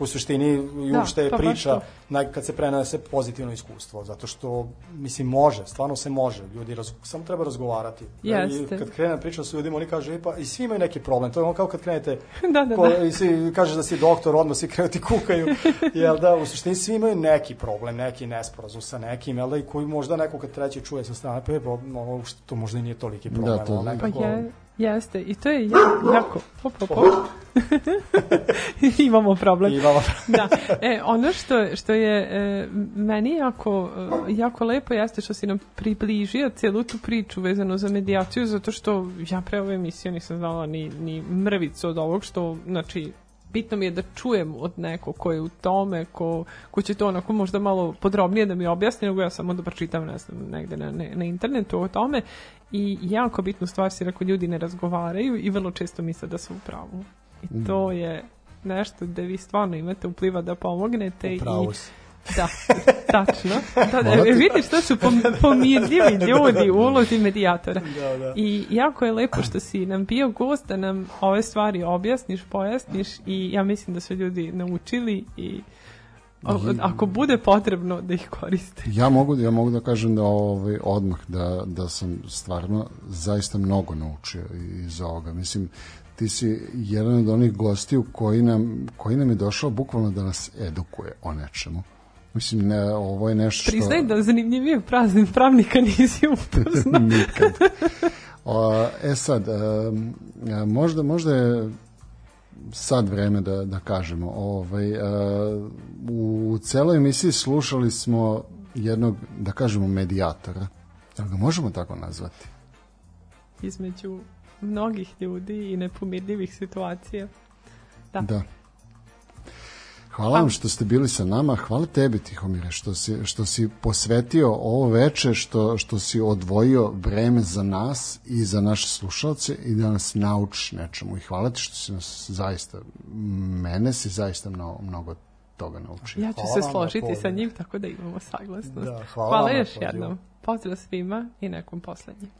u suštini i Da, uopšte je pa priča naj, kad se prenese pozitivno iskustvo, zato što, mislim, može, stvarno se može, ljudi, raz, samo treba razgovarati. Jeste. I kad krene priča sa ljudima, oni kažu, e, pa, i svi imaju neki problem, to je ono kao kad krenete, Da, da, ko, da. i svi kažeš da si doktor, odmah svi krenu ti kukaju, jel da, u suštini svi imaju neki problem, neki nesporazum sa nekim, jel da, i koji možda neko kad treći čuje sa strane, pa je, što to možda i nije toliki problem, Da, to- ali Pa nekako- je, jeste. I to je jako, jako hop, hop, hop. Imamo problem. Imamo. da. E, ono što, što je e, meni jako, e, jako lepo jeste što si nam približio celu tu priču vezano za medijaciju, zato što ja pre ove emisije nisam znala ni, ni mrvicu od ovog što, znači, bitno mi je da čujem od nekog ko je u tome, ko, ko će to onako možda malo podrobnije da mi objasni, nego ja samo da pročitam ne znam, negde na, na, na internetu o tome i jako bitnu stvar si rekao, ljudi ne razgovaraju i vrlo često misle da su u pravu. I to je nešto gde vi stvarno imate upliva da pomognete Upravo i da, tačno. Da, da, vidiš, to su pom- pomirljivi ljudi u ulozi medijatora. Da, da. I jako je lepo što si nam bio gost da nam ove stvari objasniš, pojasniš i ja mislim da su ljudi naučili i o- ako bude potrebno da ih koriste. Ja mogu, ja mogu da kažem da ovaj, odmah da, da sam stvarno zaista mnogo naučio iz ovoga. Mislim, ti si jedan od onih gostiju koji nam, koji nam je došao bukvalno da nas edukuje o nečemu. Mislim, ne, ovo je nešto što... Priznaj da zanimljivije praznim pravnika nisi upoznao. Nikad. O, e sad, a, možda, možda je sad vreme da, da kažemo. Ovaj, e, u celoj emisiji slušali smo jednog, da kažemo, medijatora. Da ga možemo tako nazvati? Između mnogih ljudi i nepomirljivih situacija. Da. Da. Hvala vam što ste bili sa nama. Hvala tebi, Tihomire, što si, što si posvetio ovo veče, što, što si odvojio vreme za nas i za naše slušalce i da nas naučiš nečemu. I hvala ti što si nas zaista, mene si zaista mnogo, mnogo toga naučio. Ja ću Hvala se složiti sa njim, tako da imamo saglasnost. Da, hvala hvala još jednom. Pozdrav svima i nekom poslednjem.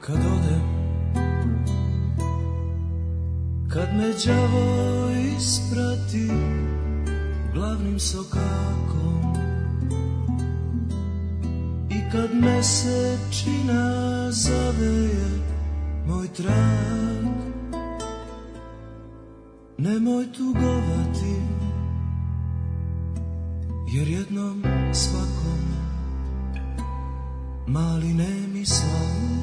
Kad odem. Kad me đavo isprati Glavnim sokakom. I kad mesečina zaveje Moj trag. Nemoj tugovati Jer jednom svakom Mali nemi slav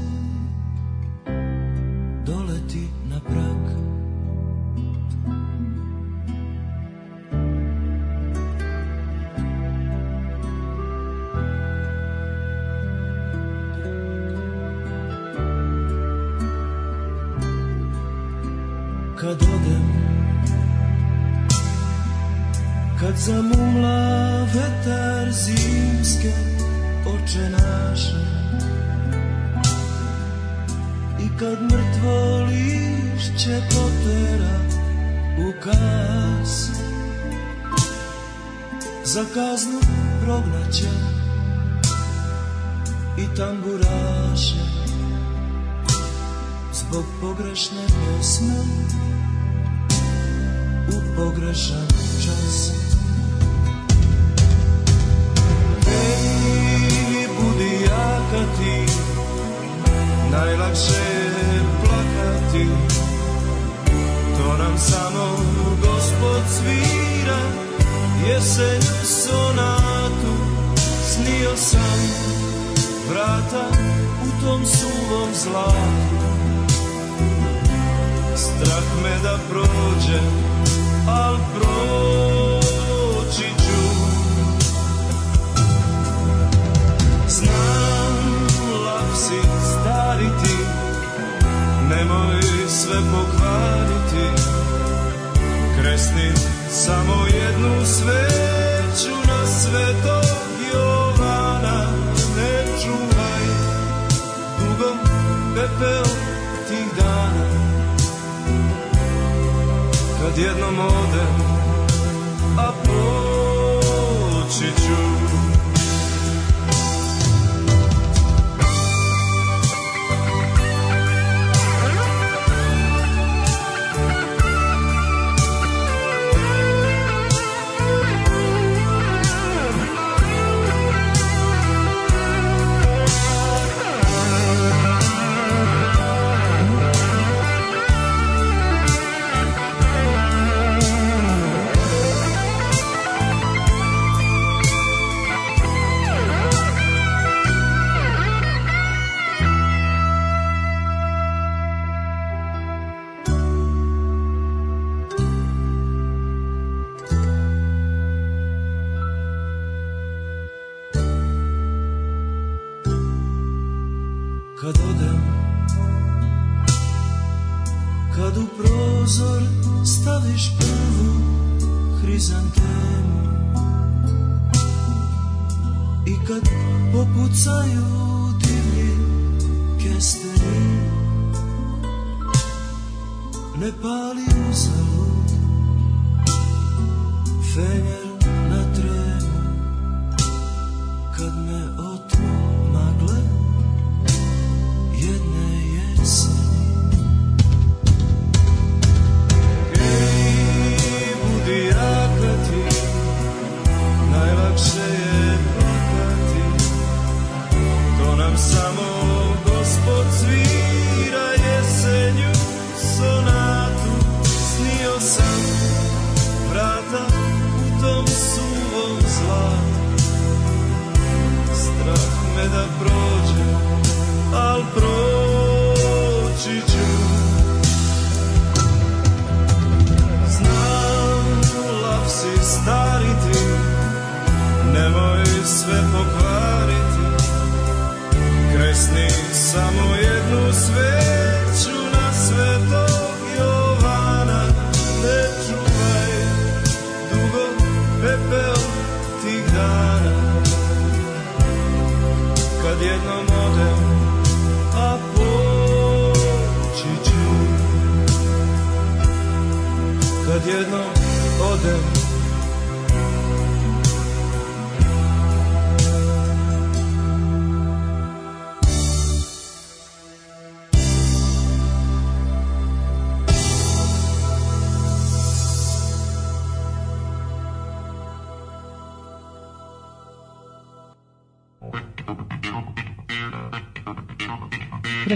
pogrešne pesme u pogrešan čas